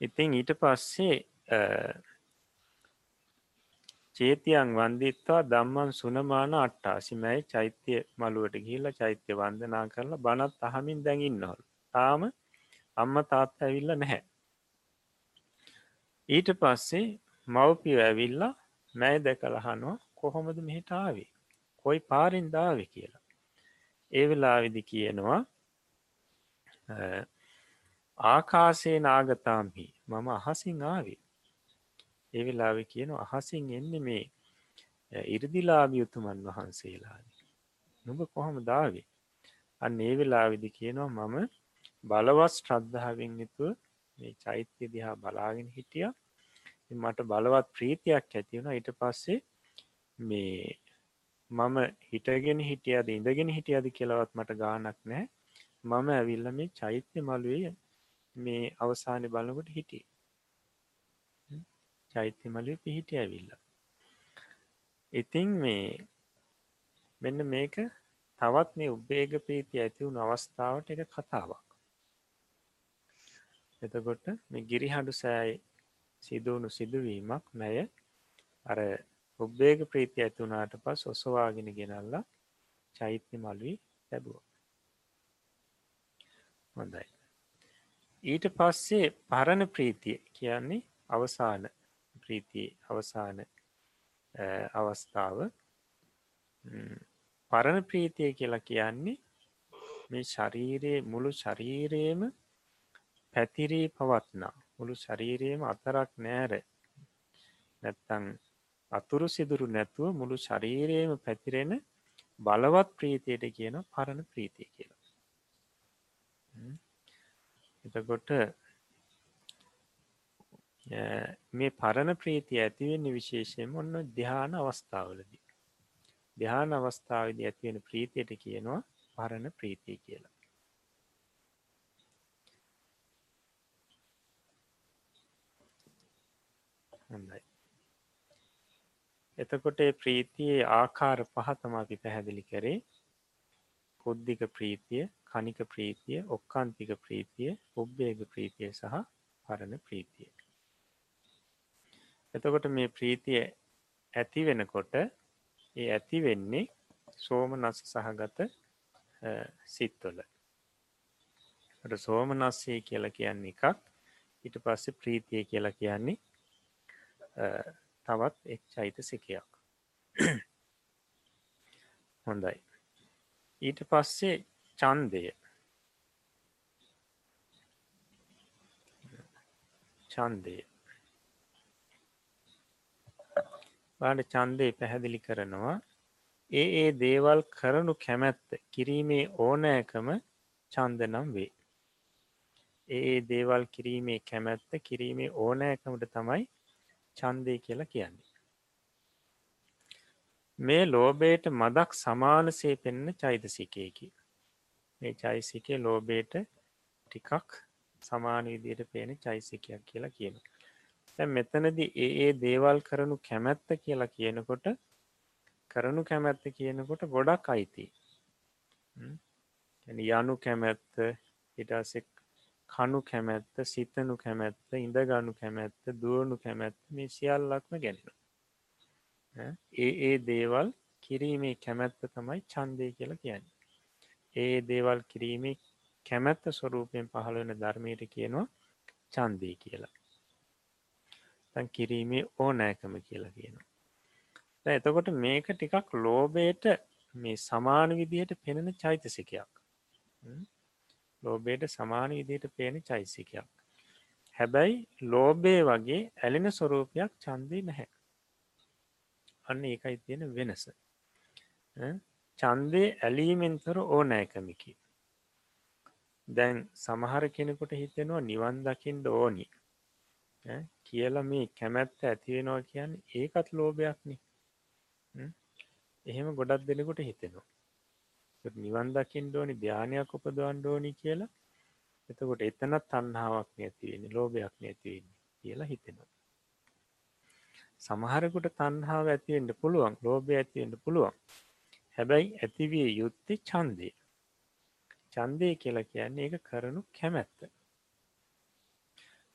ඉතින් ඊට පස්සේ චේතියන් වන්දිත්වා දම්මන් සුනමාන අට්ටාසිමයි චෛත්‍ය මළුවට ගිහිල්ලා චෛත්‍ය වන්දනා කරලා බනත් අහමින් දැඟින්නහොල් තාම අම්ම තාත්ත ඇවිල්ල නැහැ. ඊට පස්සේ මව්පිය ඇවිල්ලා මැයි දැකලහනවා කොහොමද මෙහිට ආවේ? කොයි පාරින් දාව කියලා? ඒ වෙලා විදි කියනවා ආකාසේ නාගතාම්හි මම අහසින් ආවේ. ඒ වෙලාවෙ කියන අහසින් එන්න මේ ඉරදිලාබි උතුමන් වහන්සේලා නුඹ කොහොම දාවේ අන්න ඒ වෙලා විදි කියනවා මම බලවත් ශ්‍රද්ධාවෙන් යුතුව මේ චෛත්‍ය දිහා බලාගෙන හිටිය. මට බලවත් ප්‍රීතියක් ඇතිවුණ ඊට පස්සේ මේ මම හිටගෙන හිටියද ඉඳගෙන හිටියද කියලවත් මට ගානක් නෑ මම ඇවිල්ල මේ චෛත්‍ය මළුවේ මේ අවසානය බලකොට හිටිය. චෛත්‍ය මලුව පිහිට ඇවිල්ල. ඉතිං මේ මෙන්න මේක තවත් මේ උබ්බේග ප්‍රීති ඇතිවුණු අවස්ථාවට එක කතාවක්. එතකොට මේ ගිරිහඩු සෑයි සිදුවුණු සිදුවීමක් නැය අර උබ්බේග ප්‍රීති ඇතුනාට පස් ඔසවාගෙන ගෙනල්ලා චෛත්‍ය මලුවී ලැබුව. හොඳයි. ඊට පස්සේ පරණ ප්‍රීතිය කියන්නේ අවසාන ප්‍රීතිය අවසාන අවස්ථාව. පරණ ප්‍රීතිය කියලා කියන්නේ මේ ශරීරයේ මුළු ශරීරයම පැතිරී පවත්නා. මුළු ශරීරයම අතරක් නෑර නැත්තං අතුරු සිදුරු නැතුව මුළු ශරීරයම පැතිරෙන බලවත් ප්‍රීතියට කියන පරණ ප්‍රීතිය කියලා. එතකොට මේ පරණ ප්‍රීතිය ඇතිවෙන්නේ විශේෂයෙන් ඔන්න ධ්‍යාන අවස්ථාවලදී. ධ්‍යාන අවස්ථාවද ඇතිවෙන ප්‍රීතියට කියනවා පරණ ප්‍රීතිය කියලා. හොඳයි. එතකොට ප්‍රීතියේ ආකාර පහතම අපි පැහැදිලි කරේ. පුද්ධික ප්‍රීතිය කනික ප්‍රීතිය ඔක්කාන්තික ප්‍රීතිය උබ්බේග ප්‍රීතිය සහ පරණ ප්‍රීතිය. එතකොට මේ ප්‍රීතිය ඇති වෙනකොට ඒ ඇති වෙන්නේ සෝම නස සහගත සිත්වල. සෝම නස්සේ කියලා කියන්නේ එකක් ඊට පස්සේ ප්‍රීතිය කියලා කියන්නේ තවත් එක් චෛත සිකයක් හොඳයි. ඊට පස්සේ චන්දය චන්දය බාට චන්දය පැහැදිලි කරනවා. ඒ ඒ දේවල් කරනු කැමැත්ත කිරීමේ ඕනෑකම චන්ද නම් වේ. ඒ දේවල් කිරීමේ කැමැත්ත කිරීමේ ඕනෑකමට තමයි චන්දය කියලා කියන්නේ. මේ ලෝබයට මදක් සමානසේ පෙන්න චෛතසිකයකි. මේ චෛසිකය ලෝබයට ටිකක් සමාන විදියට පේන චෛසිකයක් කියලා කියන. තැන් මෙතනද ඒ ඒ දේවල් කරනු කැමැත්ත කියලා කියනකොට කරනු කැමැත්ත කියනකොට ගොඩක් අයිති. යනු කැමැත්ත ඉටසෙක් කනු කැමැත්ත සිතනු කැමැත්ත ඉඳගනු කැමැත්ත දුවනු කැමැත්ත මේ සියල්ලක්ම ගැනෙන ඒ ඒ දේවල් කිරීමේ කැමැත්ත තමයි චන්දය කියලා කියන්නේ. ඒ දේවල් කිරීමේ කැමැත්ත ස්වරූපයෙන් පහළ වෙන ධර්මයට කියනවා චන්දී කියලා. තන් කිරීමේ ඕනෑකම කියලා කියනවා. එතකොට මේක ටිකක් ලෝබයට මේ සමාන විදිහට පෙනෙන චෛතසිකයක්. ලෝබයට සමාන විදියට පේන චෛසිකයක්. හැබැයි ලෝබය වගේ ඇලෙන ස්වරූපයක් චන්දී නැහැ. අන්න ඒකයි තියෙන වෙනස. චන්දය ඇලීමෙන්තර ඕනෑකමිකි. දැන් සමහර කෙනෙකුට හිතෙනවා නිවන් දකිින්ට ඕනි. කියලා මේ කැමැත්ත ඇතිවෙනවා කියන්න ඒකත් ලෝභයක්න. එහෙම ගොඩක් දෙනෙකුට හිතෙනවා. නිවන් දකිින් ඩෝනි ධ්‍යානයක් උපදවන් ඩෝනි කියලා. එතකොට එතනත් තන්හාාවක් නැතිවෙන්නේ ලෝභයක් නැතිවෙන්නේ කියලා හිතෙනවා. සමහරකුට තන්හාාව ඇතිවෙන්ට පුළුවන් ලෝභය ඇතිවෙන්ට පුළුවන්. හැබැයි ඇතිවිය යුත්තේ චන්දය චන්දය කියලා කියන්නේ එක කරනු කැමැත්ත.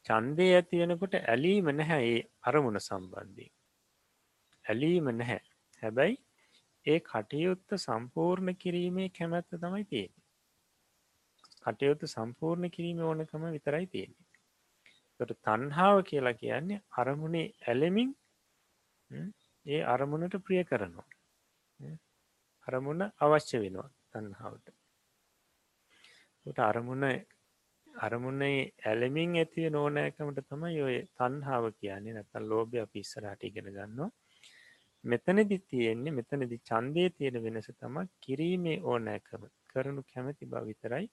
චන්දය ඇති වෙනකොට ඇලීම නැහැ ඒ අරමුණ සම්බන්ධී ඇලීම නැහැ. හැබැයි ඒ කටයුත්ත සම්පූර්ණ කිරීමේ කැමැත්ත තමයි තියෙන කටයුතු සම්පූර්ණ කිරීම ඕනකම විතරයි තියෙන්නේ. තොට තන්හාාව කියලා කියන්නේ අරමුණේ ඇලෙමින් ඒ අරමුණට ප්‍රිය කරනවා. අරමුණ අවශ්‍ය වෙනවා තන්හාවට අරමුණ අරමුණේ ඇලමින් ඇතිව නෝනෑකමට තමයි ඔය තන්හාාව කියන්නේ. නැතන් ලෝභය පිස්සරට ඉගෙන ගන්නවා. මෙතනදි තියෙන්නේ මෙතනදි චන්දය තියෙන වෙනස තම කිරීමේ ඕනෑකම. කරනු කැමැති බව විතරයි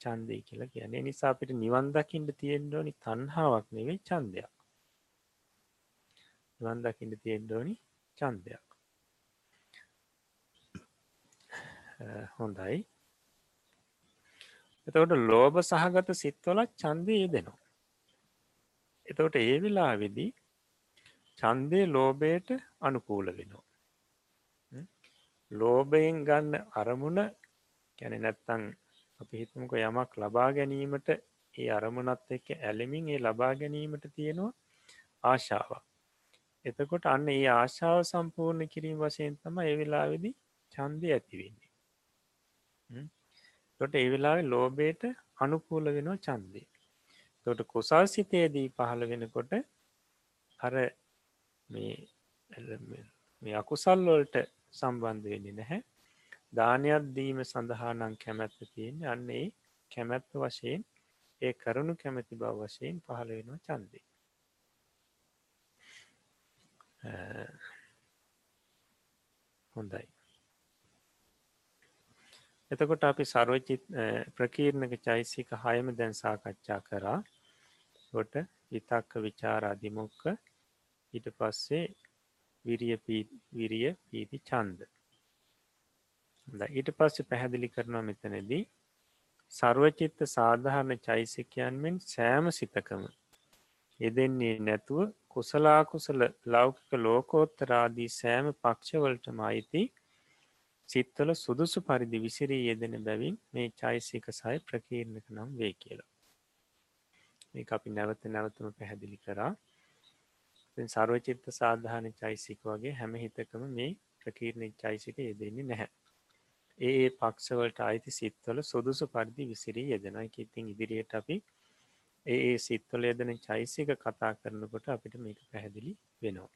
චන්දය කියලා කියන්නේ. නිසා අපිට නිවන්දකින්ට තියෙන්ඩෝනි තන්හාාවක් නෙවේ චන්දයක් නිවන්දකින්ට තියෙන්ඩෝනි චන්දයක් හොඳයි. එතකොට ලෝභ සහගත සිත්වලත් චන්දය යෙදෙනවා. එතකොට ඒ වෙලා විදි චන්දය ලෝබයට අනුකූල වෙනවා. ලෝභයෙන් ගන්න අරමුණ කැන නැත්තං අපි හිතමක යමක් ලබා ගැනීමට ඒ අරමුණත් එක්ක ඇලමින් ඒ ලබා ගැනීමට තියෙනවා ආශාවක්. එතකොට අන්න ඒ ආශාව සම්පූර්ණ කිරීම වශයෙන් තම එවෙලාවෙදි චන්දය ඇතිවෙන්නේ. තොට ඒ වෙලාවෙ ලෝබයට අනුකූල වෙනවා චන්දය. තොට කුසල් සිතයේදී පහළ වෙනකොට අර මේ අකුසල්වලට සම්බන්ධ වෙන්නේ නැහැ දානයක් දීම සඳහානං කැමැත්ත තියෙන අන්නේ කැමැත්ත වශයෙන් ඒ කරුණු කැමැති බව වශයෙන් පහළ වෙනවා චන්දය. හොඳයි. එතකොට අපි සර්වචිත් ප්‍රකීර්ණක චෛසික හයම දැන් සාකච්ඡා කරා ොට විතක්ක විචාර අධිමුක්ක ඊට පස්සේ විරිය විරිය පීති චන්ද ඊට පස්සේ පැහැදිලි කරනවා මෙතනදී සර්වචිත්ත සාධාරණ චෛසිකයන් මෙන් සෑම සිතකම යෙදෙන්නේ නැතුව කුසලාකුසල ලෞකික ලෝකෝත්තරාදී සෑම පක්ෂවලටම අයිති සිත්වල සුදුසු පරිදි විසිරී යෙදෙන බැවින් මේ චෛසික සය ප්‍රකීර්ණක නම් වේ කියලා. මේ අපි නැවත නැවතම පැහැදිලි කරා. සර්වචිත්ත සාධාන චෛසික වගේ හැම හිතකම මේ ප්‍රකීර්ණය චෛසික යෙදෙන්නේ නැහැ. ඒ පක්ෂවලට අයිති සිත්වල සුදුසු පරිදි විසිරී යෙදෙනයි ඉතින් ඉදිරියට අපි ඒ සිත්වල යෙදෙන චෛසික කතා කරනකොට අපිට මේක පැහැදිලි වෙනවා.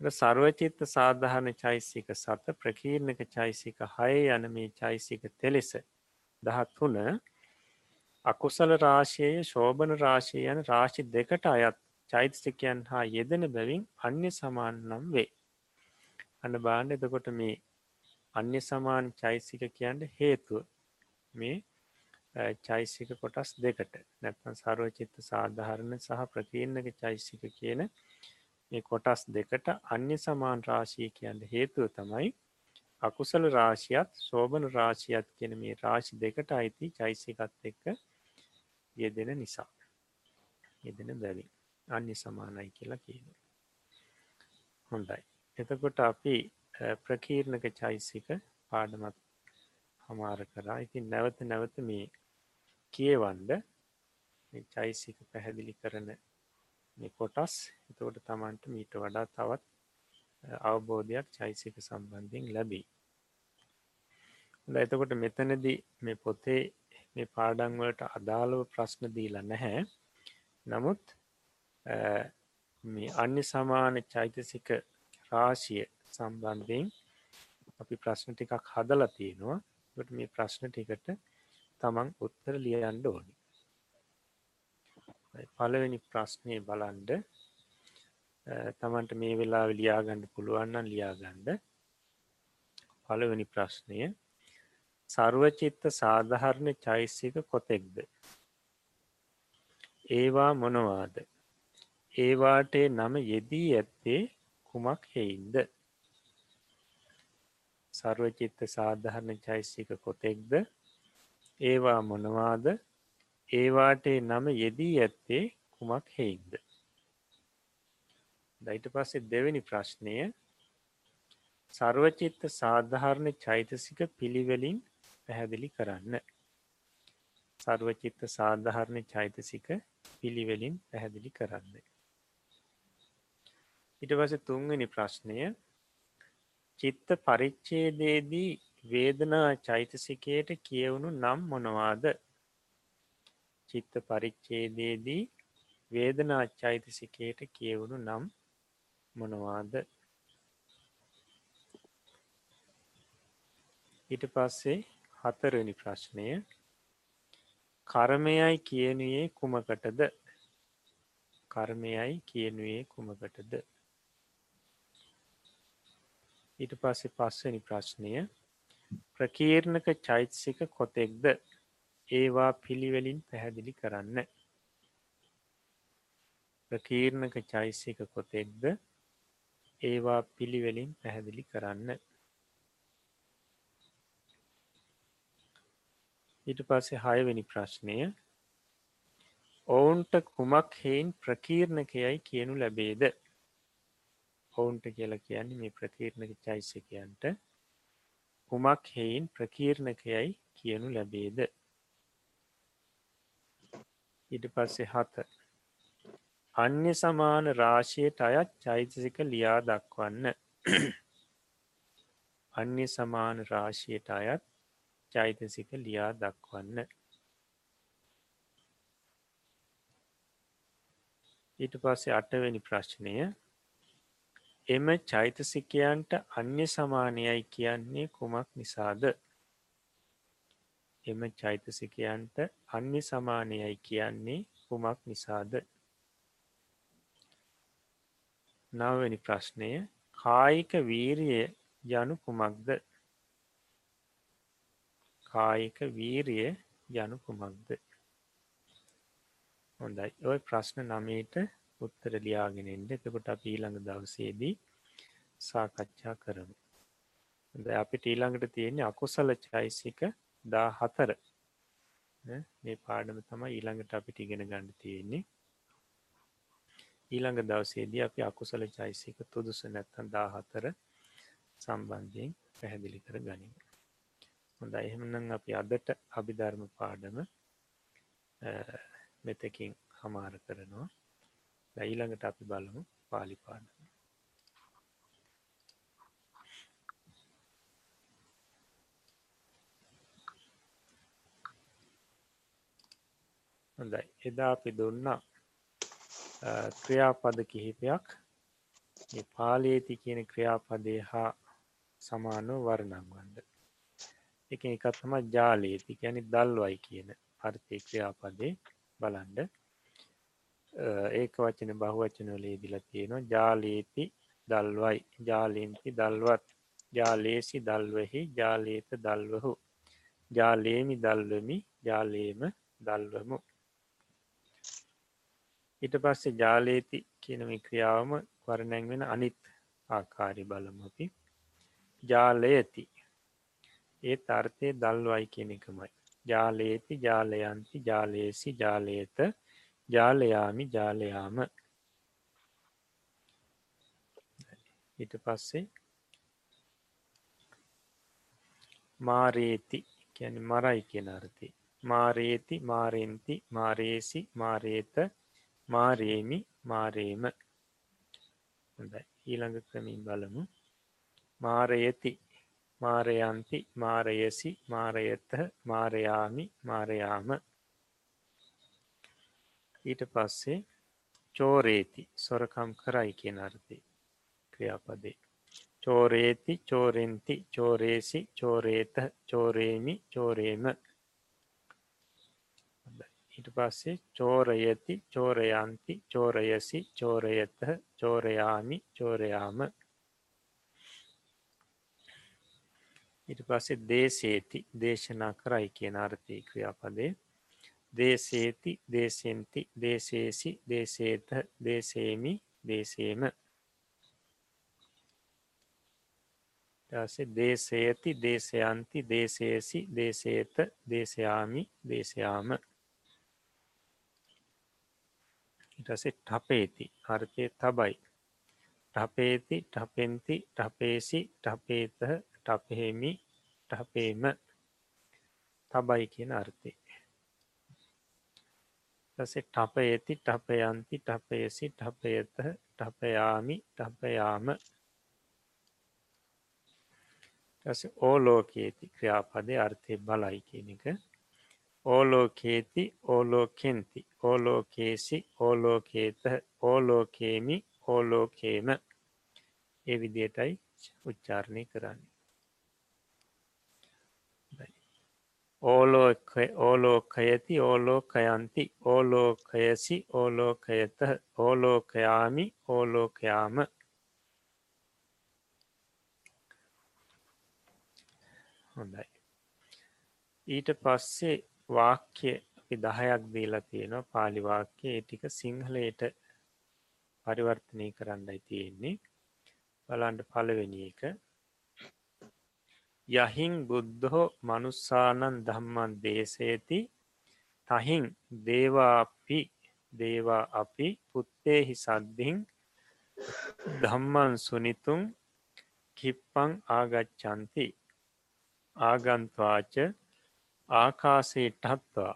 සර්වචිත්ත සාධාරණ චෛසික සත ප්‍රකීර්ණක චෛසික හය යන මේ චෛසික තෙලෙස දහත්තුන අකුසල රාශයය ශෝභන රාශය යන රාශි දෙකට අයත් චෛතසිකයන් හා යෙදෙන බැවින් අන්‍ය සමාන නම් වේ. අන්න බාණ්ඩ එතකොට මේ අන්‍ය සමාන චෛසික කියන්න හේතුව මේ චෛසික කොටස් දෙකට නැත්නම් සර්වචිත්ත සාධාරණ සහ ප්‍රකීර්ණක චෛසික කියන මේ කොටස් දෙකට අන්‍ය සමාන් රාශී කියන්න හේතුව තමයි අකුසල රාශියත් සෝභන රාශියත් කියෙන මේ රාශි දෙකට අයිති චෛසිකත් එක්ක යෙදෙන නිසා යෙදෙන බැවින් අන්‍ය සමානයි කියලා කියන හොඳයි. එතකොට අපි ප්‍රකීර්ණක චෛසික පාඩමත් හමාර කරා. ඉතින් නැවත නැවත මේ කියවන්ඩ චෛසික පැහැදිලි කරන කොටස්. එතකොට තමන්ට මීට වඩා තවත් අවබෝධයක් චෛසික සම්බන්ධයෙන් ලැබී එතකොට මෙතනදී මේ පොතේ මේ පාඩංවලට අදාළව ප්‍රශ්න දීලා නැහැ. නමුත් මේ අන්‍ය සමාන චෛතසික රාශිය සම්බන්ධයෙන් අපි ප්‍රශ්න ටිකක් හදල තියෙනවා. ට මේ ප්‍රශ්න ටිකට තමන් උත්තර ලියන්ඩ ඕනි. පළවෙනි ප්‍රශ්නය බලන්ඩ තමන්ට මේ වෙලා ලියාගණ්ඩ පුළුවන්නන් ලියාගණ්ඩ පළවෙනි ප්‍රශ්නය. සර්වචිත්ත සාධහරණ චෛසික කොතෙක්ද? ඒවා මොනවාද? ඒවාටේ නම යෙදී ඇත්තේ කුමක් හෙයින්ද? සර්වචිත්ත සාධහරණ චෛසික කොතෙක්ද? ඒවා මොනවාද? ඒවාටේ නම යෙදී ඇත්තේ කුමක් හෙයින්ද? දයිට පස්සේ දෙවැනි ප්‍රශ්නය. සර්වචිත්ත සාධාරණ චෛතසික පිළිවෙලින් පැහැදිලි කරන්න. සර්වචිත්ත සාධාරණ චෛතසික පිළිවෙලින් පැහැදිලි කරන්න. ඉට පස තුන්වනි ප්‍රශ්නය චිත්ත පරිච්චේදේදී වේදනා චෛතසිකයට කියවුණු නම් මොනවාද? චිත්ත පරිච්චේදේදී වේදනා චෛතසිකයට කියවුණු නම් මොනවාද? ඊට පස්සේ හතරනි ප්‍රශ්නය කර්මයයි කියනුයේ කුමකටද? කර්මයයි කියනුයේ කුමකටද? ඊට පස්සේ පස්වනි ප්‍රශ්නය. ප්‍රකීර්ණක චෛතසික කොතෙක්ද? ඒවා පිළිවෙලින් පැහැදිලි කරන්න. ප්‍රකීර්ණක චෛසික කොතෙක්ද? ඒවා පිළිවෙලින් පැහැදිලි කරන්න. ඊට පස්සේ හයවෙනි ප්‍රශ්නය. ඔවුන්ට කුමක් හෙයින් ප්‍රකීර්ණකයයි කියනු ලැබේද? ඔවුන්ට කියලා කියන්නේ මේ ප්‍රකීර්ණක චෛසිකයන්ට කුමක් හෙයින් ප්‍රකීර්ණකයයි කියනු ලැබේද? ඉට පස්සේ හත. අන්‍ය සමාන රාශයට අයත් චෛතසික ලියා දක්වන්න. අන්‍ය සමාන රාශයට අයත් චෛතසික ලියා දක්වන්න. ඊට පස්සේ අටවැනි ප්‍රශ්නය. එම චෛතසිකයන්ට අන්‍ය සමානයයි කියන්නේ කුමක් නිසාද? එම චෛතසිකයන්ට අන්‍ය සමානයයි කියන්නේ කුමක් නිසාද? නවනි ප්‍රශ්නය. කායික වීරිය යනු කුමක්ද? කායික වීරිය යනු කුමක්ද? හොඳයි. ඔය ප්‍රශ්න නමයට උත්තර ලියාගෙනෙන්ට එතකොට අප ඊළඟ දවසේදී සාකච්ඡා කරමු. අපිට ඊළඟට තියෙන්නේ අකුසල චෛසික දා හතර මේ පාඩම තමයි ඊළඟට අපිට ඉගෙන ගණඩ තියෙන්නේ. ඊළඟ දවසේදී අපි අකුසල චෛසික තුදුස නැත්තන් දාහතර සම්බන්ධයෙන් පැහැදිලි කර ගනිම. හොඳ එහෙමනම් අපි අදට අභිධර්ම පාඩම මෙතකින් හමාර කරනවා. ඊළඟට අපි බලමු පාලි පාඩම. හොඳයි. එදා අපි දුන්නා ක්‍රියාපද කිහිපයක්. පාලේති කියන ක්‍රියාපදය හා සමානව වරණංවන්ද එක එකත් තම ජාලේති. ගැනි දල්වයි කියන අර්ථය ක්‍රියාපදේ බලන්ඩ ඒක වචන බහුවචනොලේ දිල තියෙනවා. ජාලේති දල්වයි. ජාලීන්ති දල්වත්. ජාලේසි දල්වහි ජාලේත දල්වහු. ජාලේමි දල්වමි ජාලේම දල්වමු. ඊට පස්සේ ජාලේති කියනම ක්‍රියාවම වරණැන් වෙන අනිත් ආකාරි බලමු අපි. ජාලයති ඒ තර්ථය දල්වයි කියන එකමයි. ජාලේති ජාලයන්ති ජාලේසි ජාලේත. ජාලයාමි ජාලයාම. ඊට පස්සේ මාරේති කියන මරයි කියන අර්ථය. මාරේති මාරෙන්ති මාරේසි මාරේත මාරේමි මාරේම. හොඳයි. ඊළඟ ක්‍රමින් බලමු. මාරයති මාරයන්ති මාරයසි මාරයත මාරයාමි මාරයාම. ඊට පස්සේ චෝරේති සොරකම් කරයි කියන අර්ථය ක්‍රියාපදේ. චෝරේති චෝරෙන්ති චෝරේසි චෝරේත චෝරේමි චෝරේම. ඊට පස්සේ චෝරයති චෝරයන්ති චෝරයසි චෝරයත චෝරයාමි චෝරයාම. ඊට පස්සේ දේශේති දේශනා කරයි කියන අර්ථය ක්‍රියාපදේ. දේශේති දේශෙන්ති දේශේසි දේශේත දේශේමි දේශේම ඊටසේ දේශයති දේශයන්ති දේශේසි දේශේත දේශයාමි දේශයාම ඊටසේ ටපේති අර්ථය තබයි ටපේති ටපෙන්ති ටපේසි ටපේත ටපහෙමි ටපේම තබයි කියන අර්ථය ටසේ ටපයති ටපයන්ති ටපයසි ටපයත ටපයාමි ටපයාම ටස ඕලෝකේති ක්‍රියාපදය අර්ථය බලයි කියන එක. ඕලෝකේති ඕලෝකෙන්ති ඕලෝකේසි ඕලෝකේත ඕලෝකේමි ඕලෝකේම. ඒ විදියටයි උච්චාරණය කරන්නේ. ඕලෝකයති ඕලෝකයන්ති ඕලෝකයසි ඕලෝකයත ඕලෝකයාමි ඕලෝකයාම. හොඳයි. ඊට පස්සේ වාක්‍ය අපි දහයක් දීලා තියෙනවා. පාලිවාක්‍ය ඒ ටික සිංහලයට පරිවර්තනය කරන්නයි තියෙන්නේ. බලන්ට පලවෙනි එක. යහින් බුද්ධහෝ මනුස්සානන් දම්මන් දේශයති තහින් දේවාපි දේවා අපි පුත්තේහි සද්ධින් දම්මන් සුනිතුන් කිප්පං ආගච්චන්ති ආගන්ත්වාච ආකාසේටහත්වා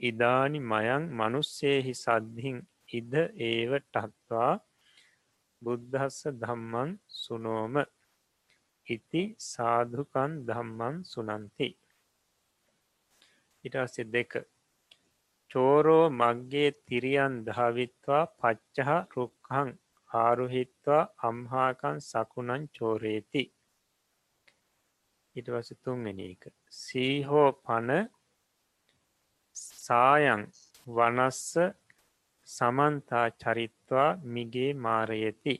ඉදානි මයං මනුස්සේහි සද්ධින් ඉද ඒව ටත්වා. බුද්ධස්ස ධම්මන් සුනෝම. ඉති සාධකන් ධම්මන් සුනන්ති ඉටස්ස දෙක. චෝරෝ මක්ගේ තිරියන් ධාවිත්වා පච්චහ රුක්හං ආරුහිත්වා අම්හාකන් සකුණන් චෝරේති. ඉටවස තුන්වෙනි එක. සීහෝ පන සායන් වනස්ස සමන්තා චරිත්වා මිගේ මාරයති.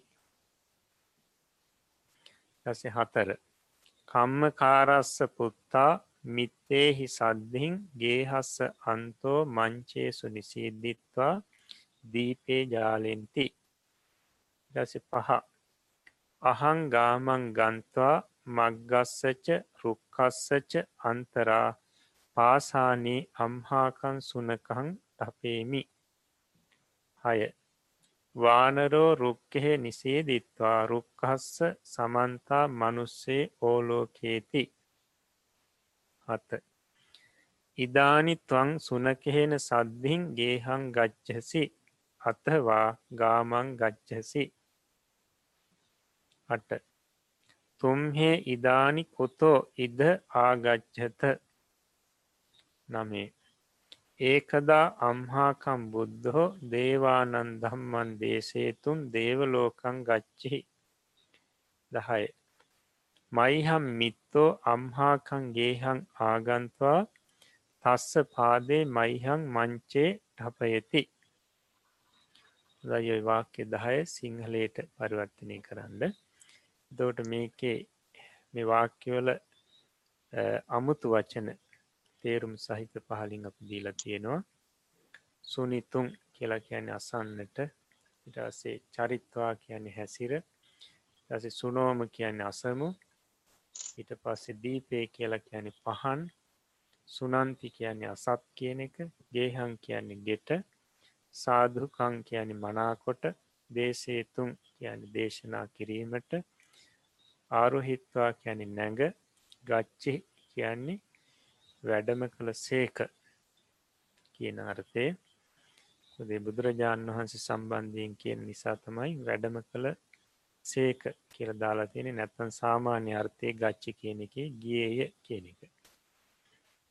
ඇස හතර. කම්මකාරස්ස පුත්තා මිත්තේහි සද්ධින් ගේහස්ස අන්තෝ මංචේසු නිසිද්ධිත්වා දීපේ ජාලෙන්ති. දස පහ. අහං ගාමන් ගන්ත්වා මක්ගස්සච රුක්කස්සච අන්තරා පාසානේ අම්හාකන් සුනකහන් ටපේමි හය. වානරෝ රුක්කෙහෙ නිසේදිත්වා. රුක්කස්ස සමන්තා මනුස්සේ ඕලෝකේති. හත. ඉදානි ත්වං සුනකෙහෙන සද්ධින් ගේහං ගච්ඡසි. අතවා ගාමං ගච්ඡසි. අට. තුම්හෙ ඉදානි කොතෝ ඉද ආගච්ඡත. නමේ. ඒකදා අම්හාකම් බුද්ධහෝ දේවානන් දම්මන් දේශේතුන් දේවලෝකං ගච්චිහි දහය. මයිහම් මිත්තෝ අම්හාකං ගේහං ආගන්ත්වා තස්ස පාදේ මයිහං මංචේ ටපයති දයොයි වාක්‍ය දහය සිංහලයට පරිවර්තනය කරන්න. දෝට මේකේ මේ වාක්‍යවල අමුතු වචන තේරුම් සහිත පහලින් අප දීලා තියෙනවා. සුනිතුන් කියලා කියන අසන්නට. ඉටසේ චරිත්වා කියන්නේ හැසිර. ඇස සුනෝම කියන්නේ අසමු. ඊට පස්සේ දීපේ කියලා කියන පහන්. සුනන්ති කියන්නේ අසත් කියන එක. ගේහන් කියන්නේ ගෙට. සාධකං කියන්නේ මනාකොට. දේශේතුන් කියන දේශනා කිරීමට. ආරුහිත්වා කියැනි නැඟ. ගච්චි කියන්නේ වැඩම කළ සේක කියන අර්ථය. දේ බුදුරජාණන් වහන්සේ සම්බන්ධයෙන් කියන නිසා තමයි වැඩම කළ සේක කියල දාලා තියෙන නැත්තන් සාමාන්‍ය අර්ථය ගච්චි කියන එක ගියය කියන එක.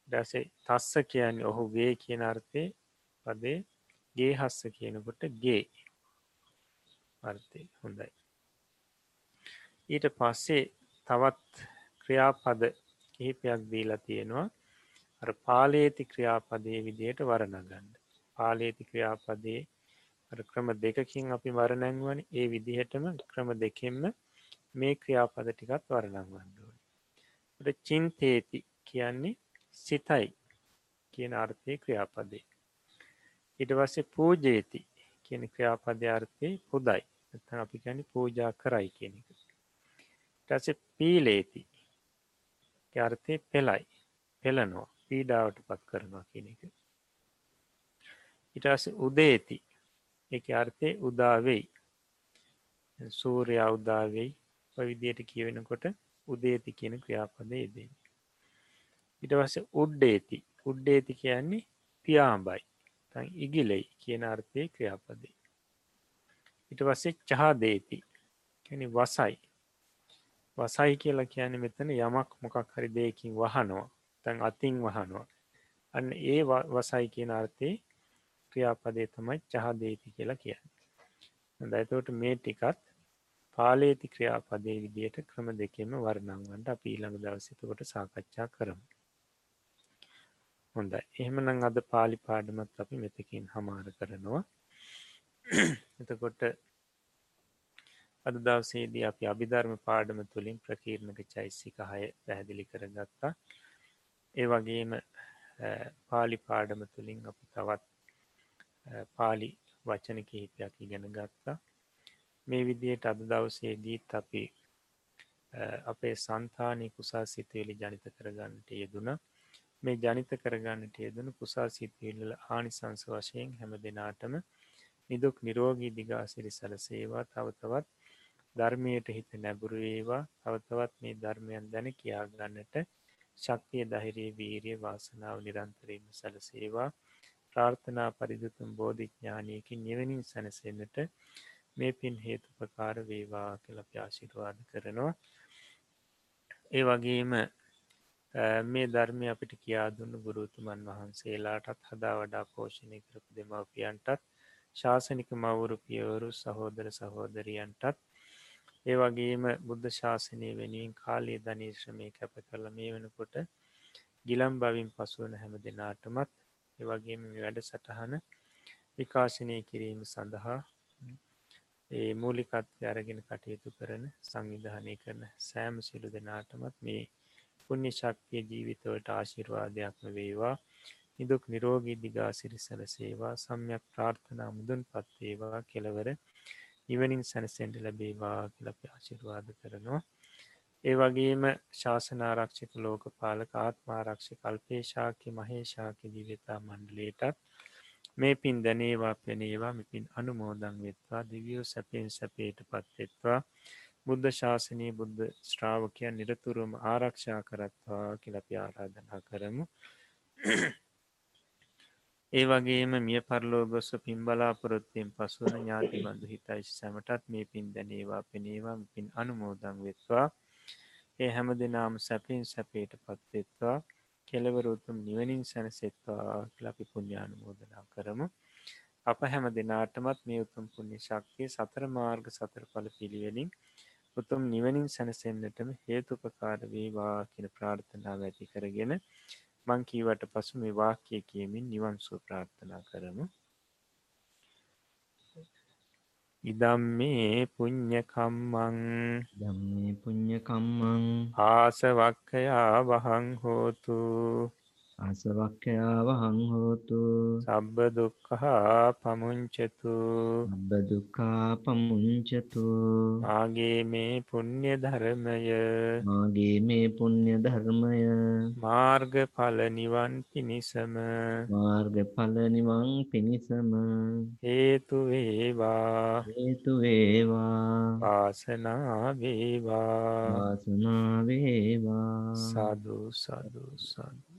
දසේ තස්ස කියන්නේ ඔහු ගේ කියන අර්ථය. පදේ ගේ හස්ස කියනකොට ගේ අර්ථය. හොඳයි. ඊට පස්සේ තවත් ක්‍රියාපද කිහිපයක් දීලා තියෙනවා. අර පාලේති ක්‍රියාපදේ විදියට වරණගන්න. පාලේති ක්‍රියාපදේ ක්‍රම දෙකකින් අපි වරණැන්වන ඒ විදිහටම ක්‍රම දෙකෙන්ම මේ ක්‍රියාපද ටිකත් වරණංවන්ඩුවන චින්තේති කියන්නේ සිතයි කියන අර්ථය ක්‍රියාපදේ. ඉට වස්සේ පූජේති කියන ක්‍රියාපද අර්ථය පුදයි. අපි ගැනි පූජා කරයි කියන එක. ටස පීලේති. අර්ථය පෙළයි. පෙළනවා. පීඩාවට පත් කරනවා කියන එක. ඉටස උදේති. එක අර්ථය උදාවෙයි සූරයා උදාවෙයි විදියට කියවෙනකොට උදේති කියන ක්‍රියාපදේ දෙ ඉට වස උඩ්ඩේති. උඩ්ඩේති කියන්නේ පියාම්බයි තන් ඉගිලෙයි කියන අර්ථය ක්‍රියාපදේ ඉට වස්සේ චහදේති. කැනි වසයි. වසයි කියලා කියන මෙතන යමක් මොකක් හරි දෙයකින් වහනවා. තැන් අතින් වහනවා. අන්න ඒ වසයි කියන අර්ථය ක්‍රියාපදේ තමයි චහදේති කියලා කියන්න. දයිතවට මේ ටිකත් පාලේති ක්‍රියාපදේ විදියට ක්‍රම දෙකෙම වර්ණංවන්ට අප ඊළඟ දවසිතකොට සාකච්ඡා කරමු. හොඳ එහෙමනං අද පාලි පාඩමත් අපි මෙතකින් හමාර කරනවා. එතකොට අද දවසේදී අපි අභිධර්ම පාඩම තුළින් ප්‍රකීර්ණක චෛසික හය පැහැදිලි කරගත්තා. ඒ වගේම පාලි පාඩම තුළින් අපි තවත් පාලි වචන කිහිපයක් ඉගෙන ගත්තා. මේ විදියට අද දවසේදීත් අපි අපේ සන්තානය කුසා සිතුවෙලි ජනිත කරගන්නට යෙදුන මේ ජනිත කරගන්නට යෙදනු කුසා සිතුවිල්ල ආනිසංස වශයෙන් හැම දෙනාටම නිදුක් නිරෝගී දිගාසිරි සලසේවා. තවතවත් ධර්මයට හිත නැබුරු ඒවා තවතවත් මේ ධර්මයන් දැන කියාගන්නට ශක්තිය දහිරේ වීරිය වාසනාව නිරන්තරීම සැලසේවා. ප්‍රාර්ථනා පරිදුතුම් බෝධිඥානයකින් නිවනින් සැනසෙන්න්නට මේ පින් හේතුපකාර වේවා කළ ප්‍යාශිරවාද කරනවා. ඒ වගේම මේ ධර්මය අපිට කියා දුන්න ගුරුතුමන් වහන්සේලාටත් හදා වඩා පෝෂණය කරපු දෙමවපියන්ටත් ශාසනික මවුරු පියවරු සහෝදර සහෝදරියන්ටත් ඒ වගේම බුද්ධ ශාසනය වෙනුවෙන් කාලයේ ධනීශ්‍රමය කැප කරල මේ වෙනකොට ගිලම් බවින් පසුවන හැම දෙනාටමත් ඒවගේම වැඩ සටහන විකාශනය කිරීම සඳහා ඒ මූලිකත්වය අරගෙන කටයුතු කරන සංවිධානය කරන සෑම සිලු දෙනාටමත් මේ පුුණ්‍ය ශක්තිය ජීවිතවට ආශිර්වාදයක්ම වේවා. නිදුක් නිරෝගී දිගාසිරි සැලසේවා සම්යක් ප්‍රාර්ථනා මුදුන් පත්වේවා කෙලවර නිවනින් සැනසෙන්ට ලැබේවා කියලප ආශිර්වාද කරනවා. ඒ වගේම ශාසනාරක්ෂික ලෝක පාලක ආත්මාරක්ෂි කල්පේශාකි මහේශාකි දිවෙතා මණ්ඩලේටත් මේ පින් දැනේවා පෙනේවා මෙපින් අනුමෝදං වෙත්වා දිවියෝ සැපෙන් සැපේට පත්වෙත්වා බුද්ධ ශාසනය බුද්ධ ශ්‍රාවකයන් නිරතුරුම ආරක්ෂා කරත්වා කියලපි ආරාධනා කරමු. ඒ වගේම මිය පරලෝගොස්ස පින් බලාපොරොත්තියෙන් පසුවන ඥාති බඳු හිතයිශ සැමටත් මේ පින් දැනේවා පෙනේවා පින් අනුමෝදං වෙත්වා. ඒ හැම දෙනාම සැපින් සැපේට පත්වෙත්වා කෙලවරුතුම් නිවනින් සැනසෙත්වා ලපි පුුණ්ඥානුමෝදනා කරමු. අප හැම දෙනාටමත් මේ උතුම් පුුණ්‍ය ශක්තිය සතර මාර්ග සතර පල පිළිවෙලින් උතුම් නිවනින් සැනසෙන්න්නටම හේතුපකාර වේවා කියන ප්‍රාර්ථනාව ඇති කරගෙන මංකීවට පසු මේ වාක්‍යය කියමින් නිවන් සුව ප්‍රාර්ථනා කරමු. ඉදම් මේ පුං්ඥකම්මං දම්මේ පුං්ඥකම්මං ආසවක්කයා වහං හෝතු ආසවක්ඛයා වහං හෝතු. සබ්බ දුක්ඛා පමුංචතු. සබ්බ දුක්ඛා පමුංචතු. මාගේ මේ පුණ්‍ය ධර්මය. මාගේ මේ පුණ්‍ය ධර්මය. මාර්ගඵල නිවන් පිණිසම. මාර්ගඵල නිවන් පිණිසම. හේතු වේවා. හේතු වේවා. වාසනා වේවා. වාසනාව වේවා. සාදු සාදු සාදු